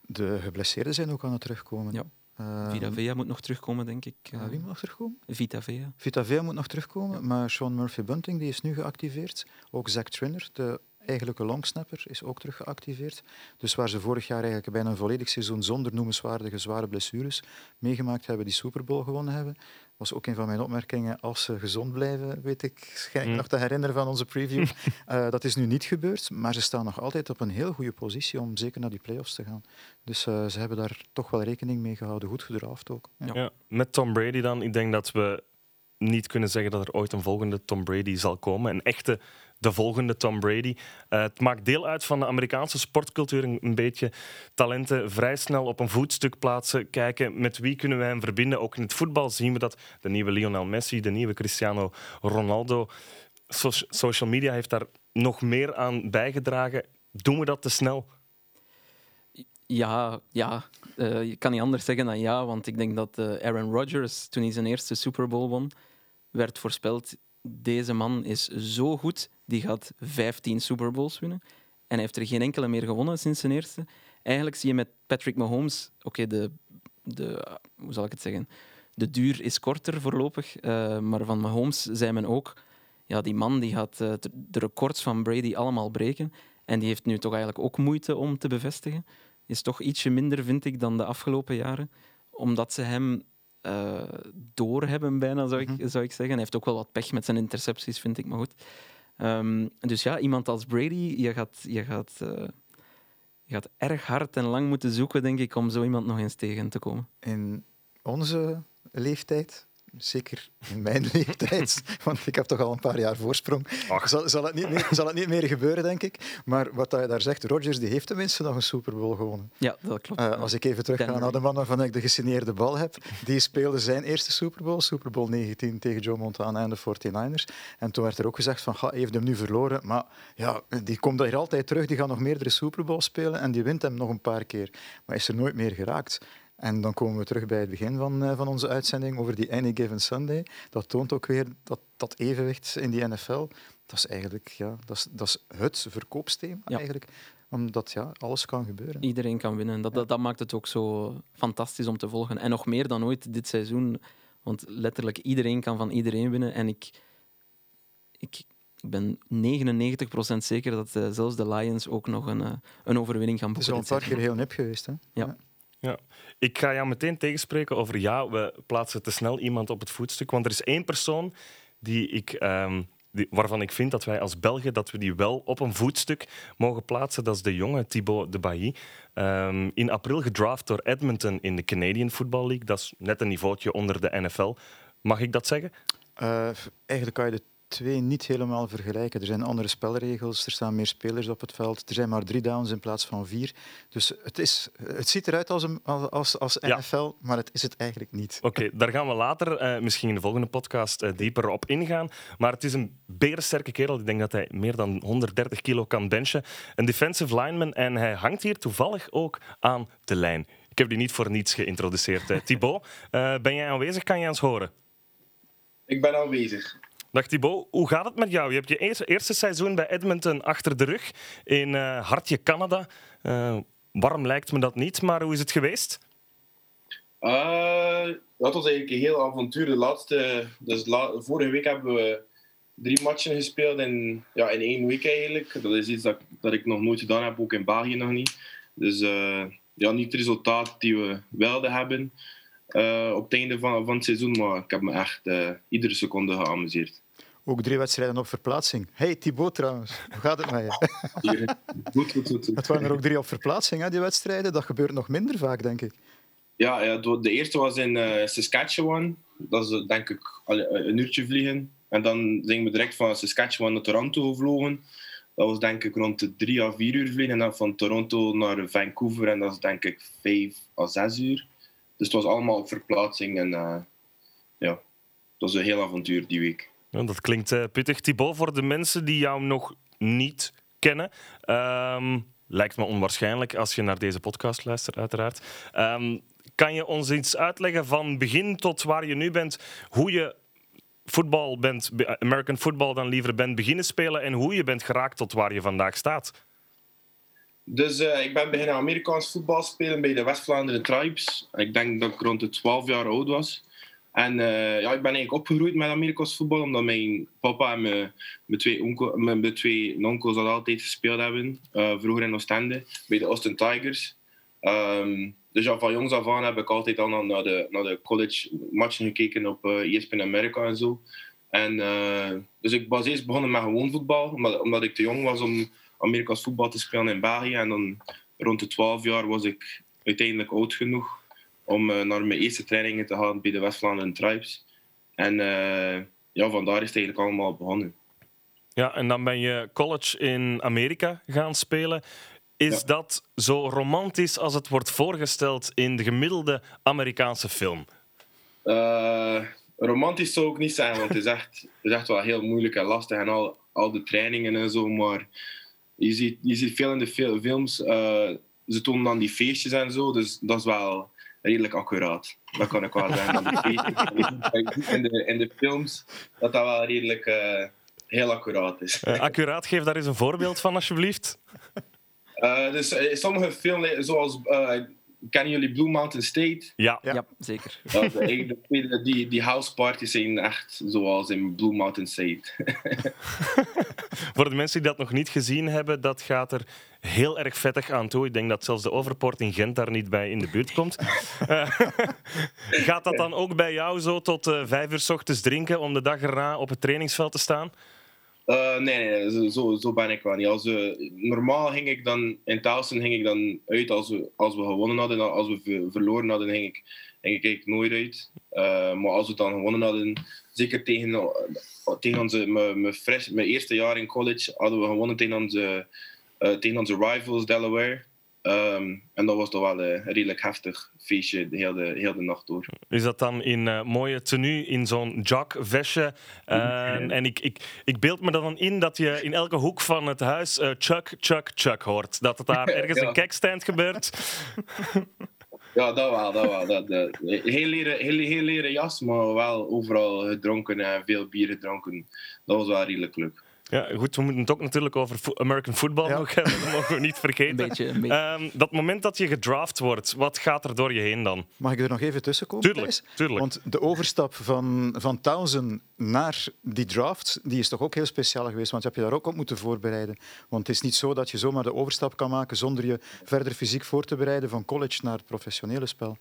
De geblesseerden zijn ook aan het terugkomen. Ja. Ehm, Vita Vea moet nog terugkomen, denk ik. eh, wie moet nog terugkomen? Vita Vea. Vita Vea moet nog terugkomen, maar Sean Murphy-Bunting die is nu geactiveerd. Ook Zach Trinner, de eigenlijke longsnapper, is ook terug geactiveerd. Dus waar ze vorig jaar eigenlijk bijna een volledig seizoen zonder noemenswaardige zware blessures meegemaakt hebben, die Super Bowl gewonnen hebben, was ook een van mijn opmerkingen. Als ze gezond blijven, weet ik, schijn ik Mm. nog te herinneren van onze preview. Eh, dat is nu niet gebeurd, maar ze staan nog altijd op een heel goede positie om zeker naar die playoffs te gaan. Dus eh, ze hebben daar toch wel rekening mee gehouden. Goed gedraafd ook. Ja. Ja. Ja, met Tom Brady dan. Ik denk dat we niet kunnen zeggen dat er ooit een volgende Tom Brady zal komen. Een echte, de volgende Tom Brady. Eh, het maakt deel uit van de Amerikaanse sportcultuur. Een, beetje talenten vrij snel op een voetstuk plaatsen. Kijken met wie kunnen wij hem verbinden. Ook in het voetbal zien we dat. De nieuwe Lionel Messi, de nieuwe Cristiano Ronaldo. So- social media heeft daar nog meer aan bijgedragen. Doen we dat te snel? Ja, ja. Eh, je kan niet anders zeggen dan ja, want ik denk dat eh, Aaron Rodgers, toen hij zijn eerste Super Bowl won, werd voorspeld, deze man is zo goed, die gaat 15 Super Bowls winnen. En hij heeft er geen enkele meer gewonnen sinds zijn eerste. Eigenlijk zie je met Patrick Mahomes, oké, de, de, hoe zal ik het zeggen, de duur is korter voorlopig, eh, maar van Mahomes zei men ook, ja, die man die gaat uh, de records van Brady allemaal breken. En die heeft nu toch eigenlijk ook moeite om te bevestigen. Is toch ietsje minder, vind ik, dan de afgelopen jaren. Omdat ze hem uh, doorhebben, bijna zou ik, mhm. zou ik zeggen. Hij heeft ook wel wat pech met zijn intercepties, vind ik, maar goed. Um, dus ja, iemand als Brady, je gaat, je, gaat, uh, je gaat erg hard en lang moeten zoeken, denk ik, om zo iemand nog eens tegen te komen. In onze leeftijd Zeker in mijn leeftijd, want ik heb toch al een paar jaar voorsprong. Zal, zal, het niet meer, zal het niet meer gebeuren, denk ik. Maar wat je daar zegt, Rodgers die heeft tenminste nog een Super Bowl gewonnen. Ja, dat klopt. Uh, als ik even terug ga naar de man waarvan ik de gesigneerde bal heb, die speelde zijn eerste Super Bowl, Super Bowl 19 tegen Joe Montana en de 49ers. En toen werd er ook gezegd van, hij heeft hem nu verloren, maar ja, die komt hier altijd terug, die gaat nog meerdere Super Bowls spelen en die wint hem nog een paar keer. Maar is er nooit meer geraakt. En dan komen we terug bij het begin van, uh, van onze uitzending over die Any Given Sunday. Dat toont ook weer dat, dat evenwicht in die NFL. Dat is eigenlijk ja, dat is, dat is het verkoopsthema eigenlijk omdat ja, alles kan gebeuren. Iedereen kan winnen. Dat, dat, dat, maakt het ook zo fantastisch om te volgen. En nog meer dan ooit dit seizoen. Want letterlijk iedereen kan van iedereen winnen. En ik, ik, ben 99% zeker dat uh, zelfs de Lions ook nog een, uh, een overwinning gaan boeken. Het is al een paar keer heel nip geweest. Hè? ja. Ja. Ik ga jou meteen tegenspreken over ja, we plaatsen te snel iemand op het voetstuk. Want er is één persoon die ik, die, waarvan ik vind dat wij als Belgen dat we die wel op een voetstuk mogen plaatsen. Dat is de jonge Thibaut de Bailly. Um, in april gedraft door Edmonton in de Canadian Football League. Dat is net een niveautje onder de NFL. Mag ik dat zeggen? Uh, eigenlijk kan je de twee niet helemaal vergelijken. Er zijn andere spelregels, er staan meer spelers op het veld. Er zijn maar drie downs in plaats van vier. Dus het, is, het ziet eruit als, een, als, als NFL, maar het is het eigenlijk niet. Oké, daar gaan we later, uh, misschien in de volgende podcast, uh, dieper op ingaan. Maar het is een berensterke kerel. Ik denk dat hij meer dan 130 kilo kan benchen. Een defensive lineman en hij hangt hier toevallig ook aan de lijn. Ik heb die niet voor niets geïntroduceerd. Uh, Thibaut, ben jij aanwezig? Kan je ons horen? Ik ben aanwezig. Dag Thibaut, hoe gaat het met jou? Je hebt je eerste, seizoen bij Edmonton achter de rug in uh, Hartje, Canada. Uh, warm lijkt me dat niet, maar hoe is het geweest? Uh, dat was eigenlijk een heel avontuur. De laatste, dus vorige week hebben we drie matchen gespeeld in, ja, in één week eigenlijk. Dat is iets dat, dat ik nog nooit gedaan heb, ook in België nog niet. Dus ja, niet het resultaat die we wilden hebben. Uh, op het einde van, van het seizoen. Maar ik heb me echt uh, iedere seconde geamuseerd. Ook drie wedstrijden op verplaatsing. Hey Thibaut trouwens, hoe gaat het met je? goed, goed, goed, Het waren er ook drie op verplaatsing, hè, die wedstrijden. Dat gebeurt nog minder vaak, denk ik. Ja, ja de eerste was in uh, Saskatchewan. Dat is denk ik een uurtje vliegen. En dan zijn we direct van Saskatchewan naar Toronto gevlogen. Dat was denk ik rond de drie à vier uur vliegen. En dan van Toronto naar Vancouver. En dat is denk ik vijf à zes uur. Dus het was allemaal op verplaatsing. En uh, ja, het was een heel avontuur die week. Dat klinkt uh, pittig. Thibaut, voor de mensen die jou nog niet kennen... Um, lijkt me onwaarschijnlijk als je naar deze podcast luistert, uiteraard. Um, kan je ons iets uitleggen van begin tot waar je nu bent, hoe je voetbal bent, American football dan liever bent beginnen spelen en hoe je bent geraakt tot waar je vandaag staat? Dus uh, ik ben beginnen Amerikaans voetbal spelen bij de West-Vlaanderen Tribes. Ik denk dat ik rond de 12 jaar oud was. En uh, ja, ik ben eigenlijk opgegroeid met Amerikaans voetbal, omdat mijn papa en mijn, twee, mijn, twee onkels dat altijd gespeeld hebben. Uh, vroeger in Oostende, bij de Austin Tigers. Um, dus ja, van jongs af aan heb ik altijd al naar de, naar de college matchen gekeken op uh, ESPN Amerika en zo. En, dus ik was eerst begonnen met gewoon voetbal, omdat, omdat ik te jong was om Amerikaans voetbal te spelen in België. En dan rond de 12 jaar was ik uiteindelijk oud genoeg om uh, naar mijn eerste trainingen te gaan bij de West-Vlaanderen Tribes. En uh, ja, vandaar is het eigenlijk allemaal begonnen. Ja, en dan ben je college in Amerika gaan spelen. Is ja. dat zo romantisch als het wordt voorgesteld in de gemiddelde Amerikaanse film? Uh, romantisch zou ik niet zijn, want het is echt, het is echt wel heel moeilijk en lastig en al, al de trainingen en zo. Maar je ziet, je ziet veel in de films, uh, ze tonen dan die feestjes en zo, dus dat is wel redelijk accuraat. Dat kan ik wel zeggen. in, de, in de films, dat dat wel redelijk uh, heel accuraat is. Uh, accuraat, geef daar eens een voorbeeld van, alsjeblieft. dus sommige films, zoals kennen jullie Blue Mountain State? Ja. Ja. Ja, zeker. De- die, die house parties zijn echt zoals in Blue Mountain State. Voor de mensen die dat nog niet gezien hebben, dat gaat er heel erg vettig aan toe. Ik denk dat zelfs de Overpoort in Gent daar niet bij in de buurt komt. Eh, gaat dat dan ook bij jou zo tot eh, vijf uur 's ochtends drinken om de dag erna op het trainingsveld te staan? Eh, nee, nee, zo- ben ik wel niet. Als we, normaal ging ik dan in Towson ging ik dan uit als we, als we gewonnen hadden. Als we ver- verloren hadden, ging ik, ging ik nooit uit. Eh, maar als we dan gewonnen hadden, zeker tegen, tegen onze, mijn, mijn, fresh, eerste jaar in college, hadden we gewonnen tegen onze, eh, tegen onze rivals Delaware. Ehm, en dat was toch wel een redelijk heftig feestje de hele, heel de nacht door. Is dat dan in eh, mooie tenue, in zo'n jogvestje? Eh, en ik, ik, ik beeld me dan in dat je in elke hoek van het huis eh, Chuck, Chuck, Chuck hoort. Dat het daar ergens Ja. een kekstand gebeurt. Ja, dat wel. Dat wel. Dat, dat, heel, leren, heel, heel leren jas, maar wel overal gedronken en veel bier gedronken. Dat was wel redelijk leuk. Ja, goed, we moeten het ook natuurlijk over fo- American football Ja. nog hebben. Dat mogen we niet vergeten. Een beetje. Een beetje. Ehm, dat moment dat je gedraft wordt, wat gaat er door je heen dan? Mag ik er nog even tussen komen? Tuurlijk, tuurlijk. Want de overstap van, van Townsend naar die draft, die is toch ook heel speciaal geweest, want je hebt je daar ook op moeten voorbereiden. Want het is niet zo dat je zomaar de overstap kan maken zonder je verder fysiek voor te bereiden van college naar het professionele spel.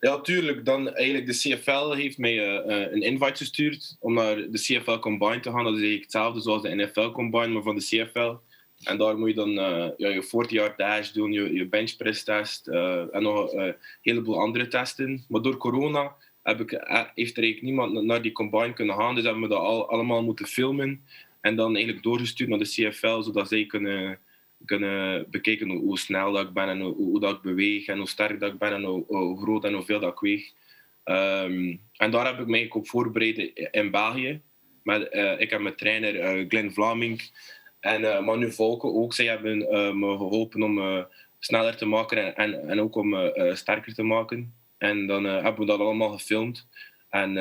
Ja, tuurlijk. Dan eigenlijk de CFL heeft mij eh, eh, een invite gestuurd om naar de CFL Combine te gaan. Dat is eigenlijk hetzelfde zoals de NFL Combine, maar van de CFL. En daar moet je dan eh, je 40 yard dash doen, je, je benchpress test en nog een heleboel andere testen. Maar door corona heb ik, heeft er niemand na- naar die combine kunnen gaan. Dus hebben we dat al, allemaal moeten filmen. En dan eigenlijk doorgestuurd naar de CFL, zodat zij kunnen, kunnen bekijken hoe, snel dat ik ben en hoe, hoe dat ik beweeg en hoe sterk dat ik ben en hoe, groot en hoeveel dat ik weeg. Ehm, en daar heb ik mij op voorbereid in België. Met, eh, ik heb mijn trainer eh, Glenn Vlaming en eh, Manu Volken ook. Zij hebben me geholpen om sneller te maken en, en, ook om sterker te maken. En dan hebben we dat allemaal gefilmd. En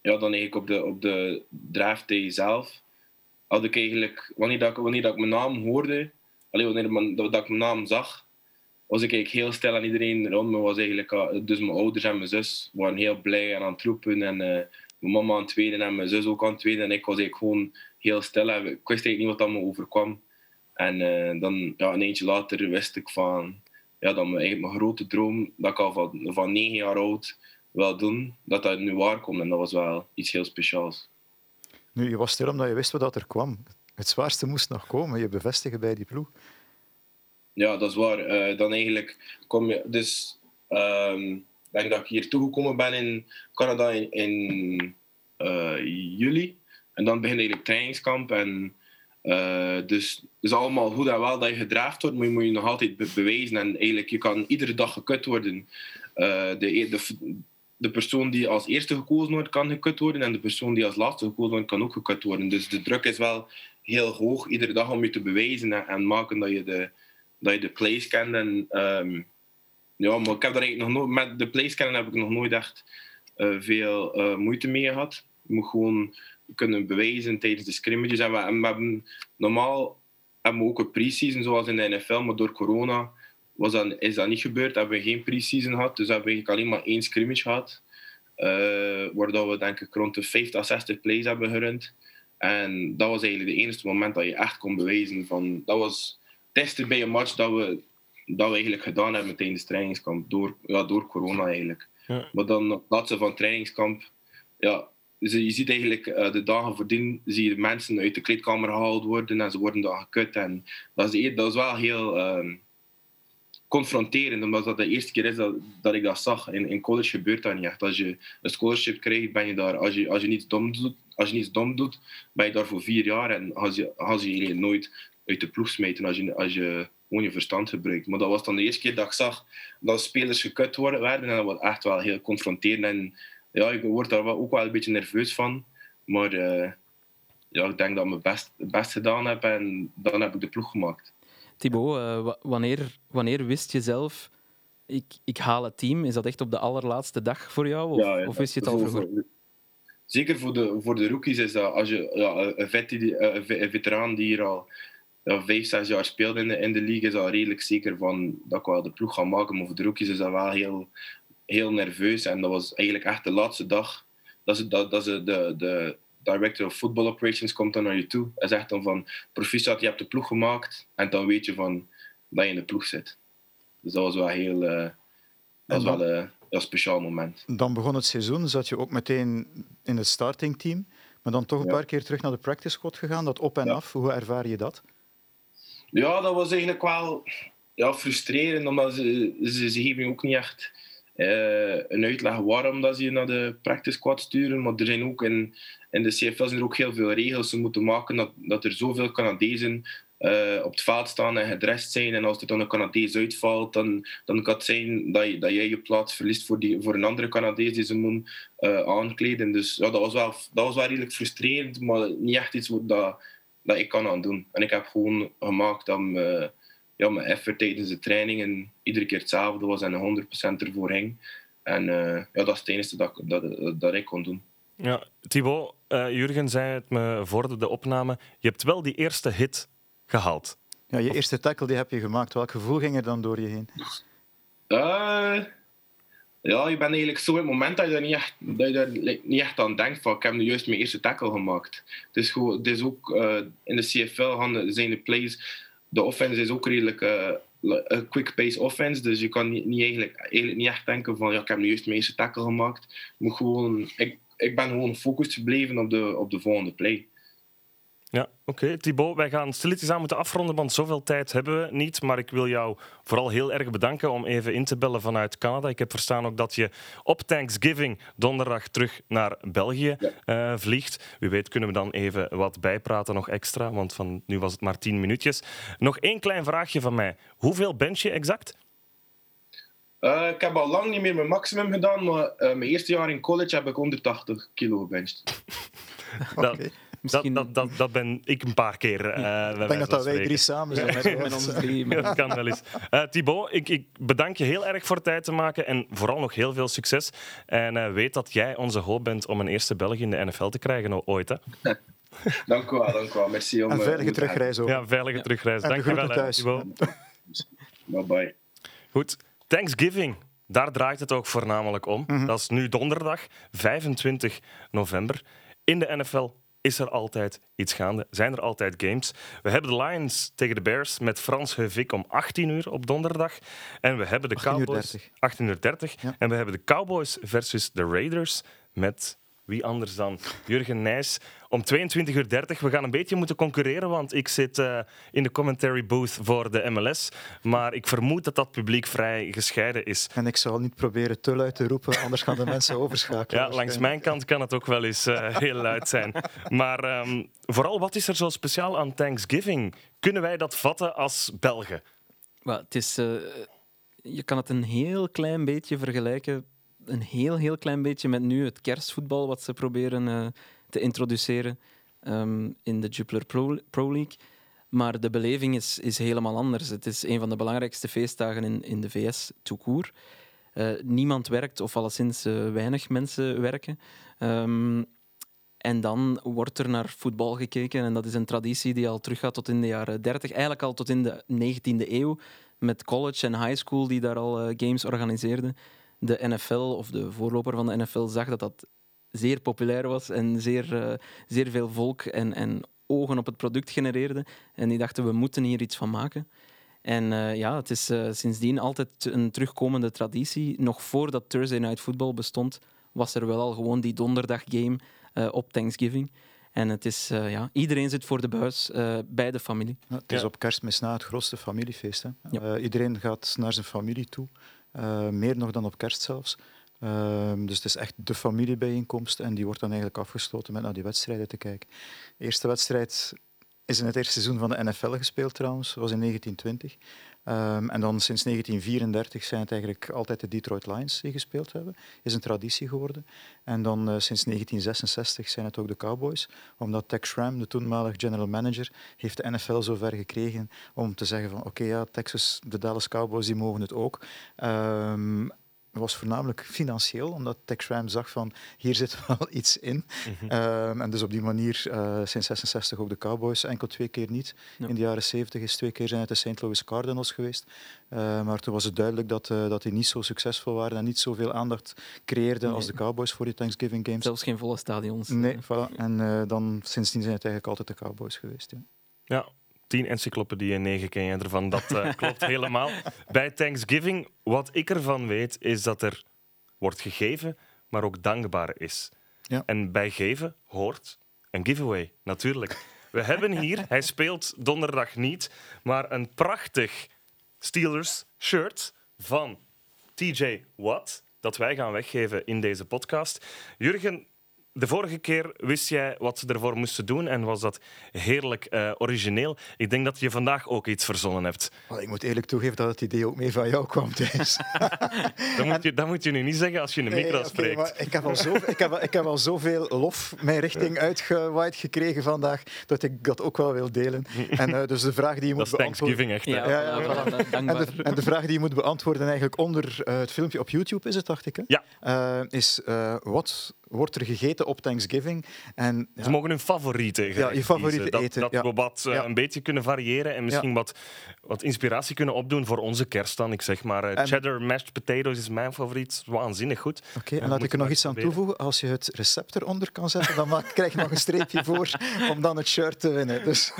ja, dan eigenlijk op de, op de draft day zelf had ik eigenlijk, wanneer, dat, wanneer dat ik mijn naam hoorde, alleen wanneer dat, dat ik mijn naam zag, was ik eigenlijk heel stil en iedereen rond me was eigenlijk, ah, dus mijn ouders en mijn zus waren heel blij en aan het roepen en eh, mijn mama aan het tweede en mijn zus ook aan het tweede en ik was eigenlijk gewoon heel stil en ik wist eigenlijk niet wat dat me overkwam. En eh, dan, ja, een eentje later wist ik van, ja, dat mijn, mijn grote droom, dat ik al van, van negen jaar oud wil doen, dat dat nu waar komt en dat was wel iets heel speciaals. Nu, je was stil omdat je wist wat er kwam. Het zwaarste moest nog komen, je bevestigen bij die ploeg. Ja, dat is waar. Eh, dan eigenlijk kom je. Dus ehm, ik denk dat ik hier toegekomen ben in Canada in, eh, juli. En dan begint eigenlijk trainingskamp. En eh, dus het is allemaal goed en wel dat je gedraafd wordt, maar je moet je nog altijd be- bewijzen. En eigenlijk, je kan iedere dag gekut worden. De, e- de, de persoon die als eerste gekozen wordt, kan gekut worden. En de persoon die als laatste gekozen wordt, kan ook gekut worden. Dus de druk is wel heel hoog, iedere dag om je te bewijzen en, en maken dat je de, dat je de plays kent. En, ehm, ja, maar ik heb daar eigenlijk nog nooit, met de plays kennen heb ik nog nooit echt eh, veel eh, moeite mee gehad. Je moet gewoon kunnen bewijzen tijdens de scrimmages. En we hebben, normaal hebben we ook een pre-season zoals in de NFL, maar door corona was dat, is dat niet gebeurd. Hebben we geen pre-season gehad, dus hebben we eigenlijk alleen maar één scrimmage gehad. eh waar dat we denk ik rond de 50 à 60 plays hebben gerund. En dat was eigenlijk het enige moment dat je echt kon bewijzen van... Dat was testen bij een match dat we, dat we eigenlijk gedaan hebben tijdens het trainingskamp. Door, ja, door corona eigenlijk. Ja. Maar dan op plaatsen van trainingskamp... Ja, dus je ziet eigenlijk eh, de dagen voordien zie je mensen uit de kleedkamer gehaald worden en ze worden dan gekut. En dat is, de- dat is wel heel ehm, confronterend, omdat dat de eerste keer is dat, dat ik dat zag. In, in college gebeurt dat niet echt. Als je een scholarship krijgt, ben je daar. Als je, als je, niets, dom doet, als je niets dom doet, ben je daar voor vier jaar en als je, als je je nooit uit de ploeg smijten als je, als je gewoon je verstand gebruikt. Maar dat was dan de eerste keer dat ik zag dat spelers gekut worden, werden en dat was echt wel heel confronterend. En ja, ik word daar ook wel een beetje nerveus van. Maar eh, ja, ik denk dat ik mijn best, best gedaan heb en dan heb ik de ploeg gemaakt. Thibaut, eh, wa- wanneer, wanneer wist je zelf, ik, ik haal het team? Is dat echt op de allerlaatste dag voor jou? Of, Ja, ja, of wist je het al voor- zeker voor de, voor de rookies is dat als je ja, een, vet, een een veteraan die hier al ja, vijf, zes jaar speelde in de, in de league, is al redelijk zeker van dat ik wel de ploeg ga maken. Maar voor de rookies is dat wel heel, heel nerveus. En dat was eigenlijk echt de laatste dag dat ze, dat, dat ze de, de director of football operations komt dan naar je toe en zegt dan van proficiat, je hebt de ploeg gemaakt. En dan weet je van dat je in de ploeg zit. Dus dat was wel heel... Uh, dat was wel uh, een speciaal moment. Dan begon het seizoen, zat je ook meteen in het startingteam. Maar dan toch een paar keer terug naar de practice squad gegaan, dat op en af. Hoe ervaar je dat? Ja, dat was eigenlijk wel ja, frustrerend, omdat ze, ze, ze geven ook niet echt uh, een uitleg waarom dat ze je naar de practice squad sturen. Maar er zijn ook in, in de CFL zijn er ook heel veel regels ze moeten maken dat, dat er zoveel Canadezen uh, op het veld staan en gedrest zijn. En als er dan een Canadees uitvalt, dan, dan kan het zijn dat, je, dat jij je plaats verliest voor, die, voor een andere Canadees die ze moeten uh, aankleden. Dus ja, dat, was wel, dat was wel redelijk frustrerend, maar niet echt iets dat, dat ik kan aan doen. En ik heb gewoon gemaakt dat ja, mijn effort tijdens de trainingen iedere keer hetzelfde was en 100% ervoor hing. En ja, dat is het enige dat, dat, dat ik kon doen. Ja, Thibaut, Jurgen zei het me voor de opname. Je hebt wel die eerste hit gehaald. Ja, je eerste tackle die heb je gemaakt. Welk gevoel ging er dan door je heen? Uh, ja, je bent eigenlijk zo in het moment dat je daar niet echt, dat je daar niet echt aan denkt van ik heb nu juist mijn eerste tackle gemaakt. Het is, gewoon, het is ook uh, in de CFL zijn de plays, de offense is ook redelijk uh, een quick pace offense, dus je kan niet, niet eigenlijk, niet echt denken van ja, ik heb nu juist mijn eerste tackle gemaakt. Moet gewoon, ik, ik ben gewoon gefocust gebleven op de, op de volgende play. Ja, oké. Okay. Thibaut, wij gaan stilletjes aan moeten afronden, want zoveel tijd hebben we niet. Maar ik wil jou vooral heel erg bedanken om even in te bellen vanuit Canada. Ik heb verstaan ook dat je op Thanksgiving donderdag terug naar België uh, vliegt. Wie weet kunnen we dan even wat bijpraten, nog extra, want van nu was het maar tien minuutjes. Nog één klein vraagje van mij. Hoeveel bench je exact? Uh, ik heb al lang niet meer mijn maximum gedaan, maar uh, mijn eerste jaar in college heb ik 180 kilo gebenched. okay. Misschien... Dat, dat, dat, ben ik een paar keer. Uh, ik denk dat, dat wij drie samen zijn met, met ons drie. dat kan wel eens. Uh, Thibaut, ik, ik, bedank je heel erg voor tijd te maken en vooral nog heel veel succes. En uh, weet dat jij onze hoop bent om een eerste Belg in de NFL te krijgen ooit. Hè? dank u wel, dank u wel. Merci om, een veilige terugreis ook. Ja, veilige ja. terugreis. Dank je wel, Thibaut. Bye bye. Goed, Thanksgiving. Daar draait het ook voornamelijk om. Mm -hmm. Dat is nu donderdag, 25 november. In de NFL is er altijd iets gaande. Zijn er altijd games. We hebben de Lions tegen de Bears met Frans Heuvik om 18 uur op donderdag. En we hebben de Cowboys... 18.30 ja. En we hebben de Cowboys versus de Raiders met wie anders dan Jurgen Nijs om 22.30 uur. We gaan een beetje moeten concurreren, want ik zit uh, in de commentary booth voor de MLS. Maar ik vermoed dat dat publiek vrij gescheiden is. En ik zal niet proberen te luid te roepen, anders gaan de mensen overschakelen. Ja, langs mijn kant kan het ook wel eens uh, heel luid zijn. Maar um, vooral, wat is er zo speciaal aan Thanksgiving? Kunnen wij dat vatten als Belgen? Well, het is, uh, je kan het een heel klein beetje vergelijken een heel, heel klein beetje met nu het kerstvoetbal wat ze proberen uh, te introduceren um, in de Jupiler Pro, League. Maar de beleving is, is helemaal anders. Het is een van de belangrijkste feestdagen in, in de VS, court. Uh, niemand werkt, of alleszins uh, weinig mensen werken. Um, en dan wordt er naar voetbal gekeken. En dat is een traditie die al teruggaat tot in de jaren 30, eigenlijk al tot in de 19e eeuw. Met college en high school die daar al uh, games organiseerden de NFL of de voorloper van de NFL zag dat dat zeer populair was en zeer, uh, zeer veel volk en, en ogen op het product genereerde. En die dachten, we moeten hier iets van maken. En uh, ja, het is uh, sindsdien altijd een terugkomende traditie. Nog voordat Thursday Night Football bestond, was er wel al gewoon die donderdag game op Thanksgiving. En het is, ja, iedereen zit voor de buis bij de familie. Ja, het is ja. op kerstmis na het grootste familiefeest. Hè. Ja. iedereen gaat naar zijn familie toe. Uh, meer nog dan op kerst zelfs. Uh, dus het is echt de familiebijeenkomst en die wordt dan eigenlijk afgesloten met naar die wedstrijden te kijken. De eerste wedstrijd is in het eerste seizoen van de NFL gespeeld trouwens, was in 1920. Um, en dan sinds 1934 zijn het eigenlijk altijd de Detroit Lions die gespeeld hebben. Is een traditie geworden. En dan uh, sinds 1966 zijn het ook de Cowboys. Omdat Tex Schramm, de toenmalige general manager, heeft de NFL zover gekregen om te zeggen van oké, ja, Texas, de Dallas Cowboys, die mogen het ook. Um, was voornamelijk financieel, omdat Tex Ram zag van hier zit wel iets in. Ehm, en dus op die manier uh, sinds 66 ook de Cowboys, enkel twee keer niet. Ja. In de jaren 70 is twee keer zijn het de St. Louis Cardinals geweest. Uh, maar toen was het duidelijk dat, uh, dat die niet zo succesvol waren en niet zoveel aandacht creëerden Nee. als de Cowboys voor die Thanksgiving Games. Zelfs geen volle stadions. Nee, voilà. En uh, dan sindsdien zijn het eigenlijk altijd de Cowboys geweest. Ja. Ja, tien encyclopedieën, negen ken je ervan. Dat uh, klopt helemaal. Bij Thanksgiving, wat ik ervan weet, is dat er wordt gegeven, maar ook dankbaar is. Ja. En bij geven hoort een giveaway, natuurlijk. We hebben hier, hij speelt donderdag niet, maar een prachtig Steelers shirt van TJ Watt, dat wij gaan weggeven in deze podcast. Jurgen, de vorige keer wist jij wat ze ervoor moesten doen en was dat heerlijk uh, origineel. Ik denk dat je vandaag ook iets verzonnen hebt. Ik moet eerlijk toegeven dat het idee ook mee van jou kwam, Thijs. dat, moet je, dat moet je nu niet zeggen als je in de micro spreekt. Okay, ik, heb al zo, ik, heb, ik heb al zoveel lof mijn richting uitgewaaid gekregen vandaag dat ik dat ook wel wil delen. En, uh, dus de vraag die je moet dat is Thanksgiving echt. Ja, ja, ja, ja. Voilà, en, de, en, de, vraag die je moet beantwoorden eigenlijk onder uh, het filmpje op YouTube is het, dacht ik. Hè? Ja. Uh, is wat wordt er gegeten op Thanksgiving. En, ja. Ze mogen hun favoriete ja, je favoriete dat, eten. Dat ja. we wat uh, ja. een beetje kunnen variëren en misschien wat, wat inspiratie kunnen opdoen voor onze kerst dan. Ik zeg maar, uh, en, cheddar mashed potatoes is mijn favoriet. Waanzinnig goed. Oké, okay, en laat ik er nog iets aan toevoegen. Als je het recept eronder kan zetten, dan maak, krijg je nog een streepje voor om dan het shirt te winnen. Dus,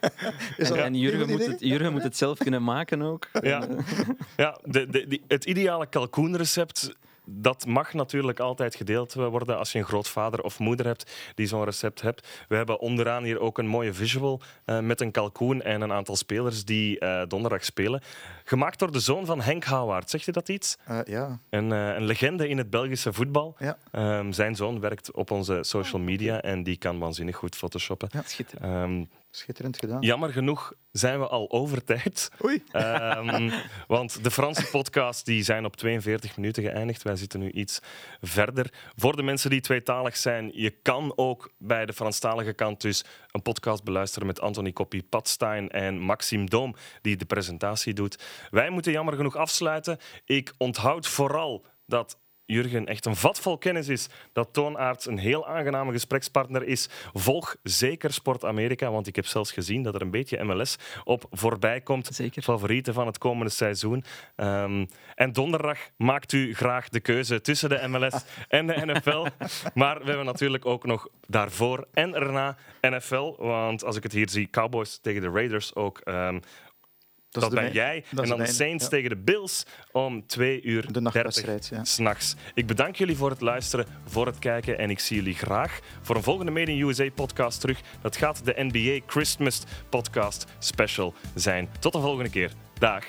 en, en Jurgen, moet het, Jurgen moet het zelf kunnen maken ook. Ja, ja de, de, die, het ideale kalkoenrecept dat mag natuurlijk altijd gedeeld worden als je een grootvader of moeder hebt die zo'n recept hebt. We hebben onderaan hier ook een mooie visual uh, met een kalkoen en een aantal spelers die uh, donderdag spelen. Gemaakt door de zoon van Henk Houwaard. Zegt je dat iets? Uh, ja. Een, een, legende in het Belgische voetbal. Ja. Um, zijn zoon werkt op onze social media en die kan waanzinnig goed photoshoppen. Ja, schitterend. Um, Schitterend gedaan. Jammer genoeg zijn we al over tijd. Oei. Um, want de Franse podcast die zijn op 42 minuten geëindigd. Wij zitten nu iets verder. Voor de mensen die tweetalig zijn, je kan ook bij de Franstalige kant dus een podcast beluisteren met Anthony Koppie, Pat Stein en Maxime Doom, die de presentatie doet. Wij moeten jammer genoeg afsluiten. Ik onthoud vooral dat Jurgen echt een vat vol kennis is, dat Toonaards een heel aangename gesprekspartner is. Volg zeker Sport Amerika, want ik heb zelfs gezien dat er een beetje MLS op voorbij komt. Zeker. Favorieten van het komende seizoen. Um, en donderdag maakt u graag de keuze tussen de MLS en de NFL. Maar we hebben natuurlijk ook nog daarvoor en erna NFL. Want als ik het hier zie, Cowboys tegen de Raiders ook. Um, dat, dat ben jij. Dat en dan de Saints ja. tegen de Bills om twee uur de nachtwedstrijd, ja. s'nachts. Ik bedank jullie voor het luisteren, voor het kijken. En ik zie jullie graag voor een volgende Made in USA podcast terug. Dat gaat de NBA Christmas podcast special zijn. Tot de volgende keer. Dag.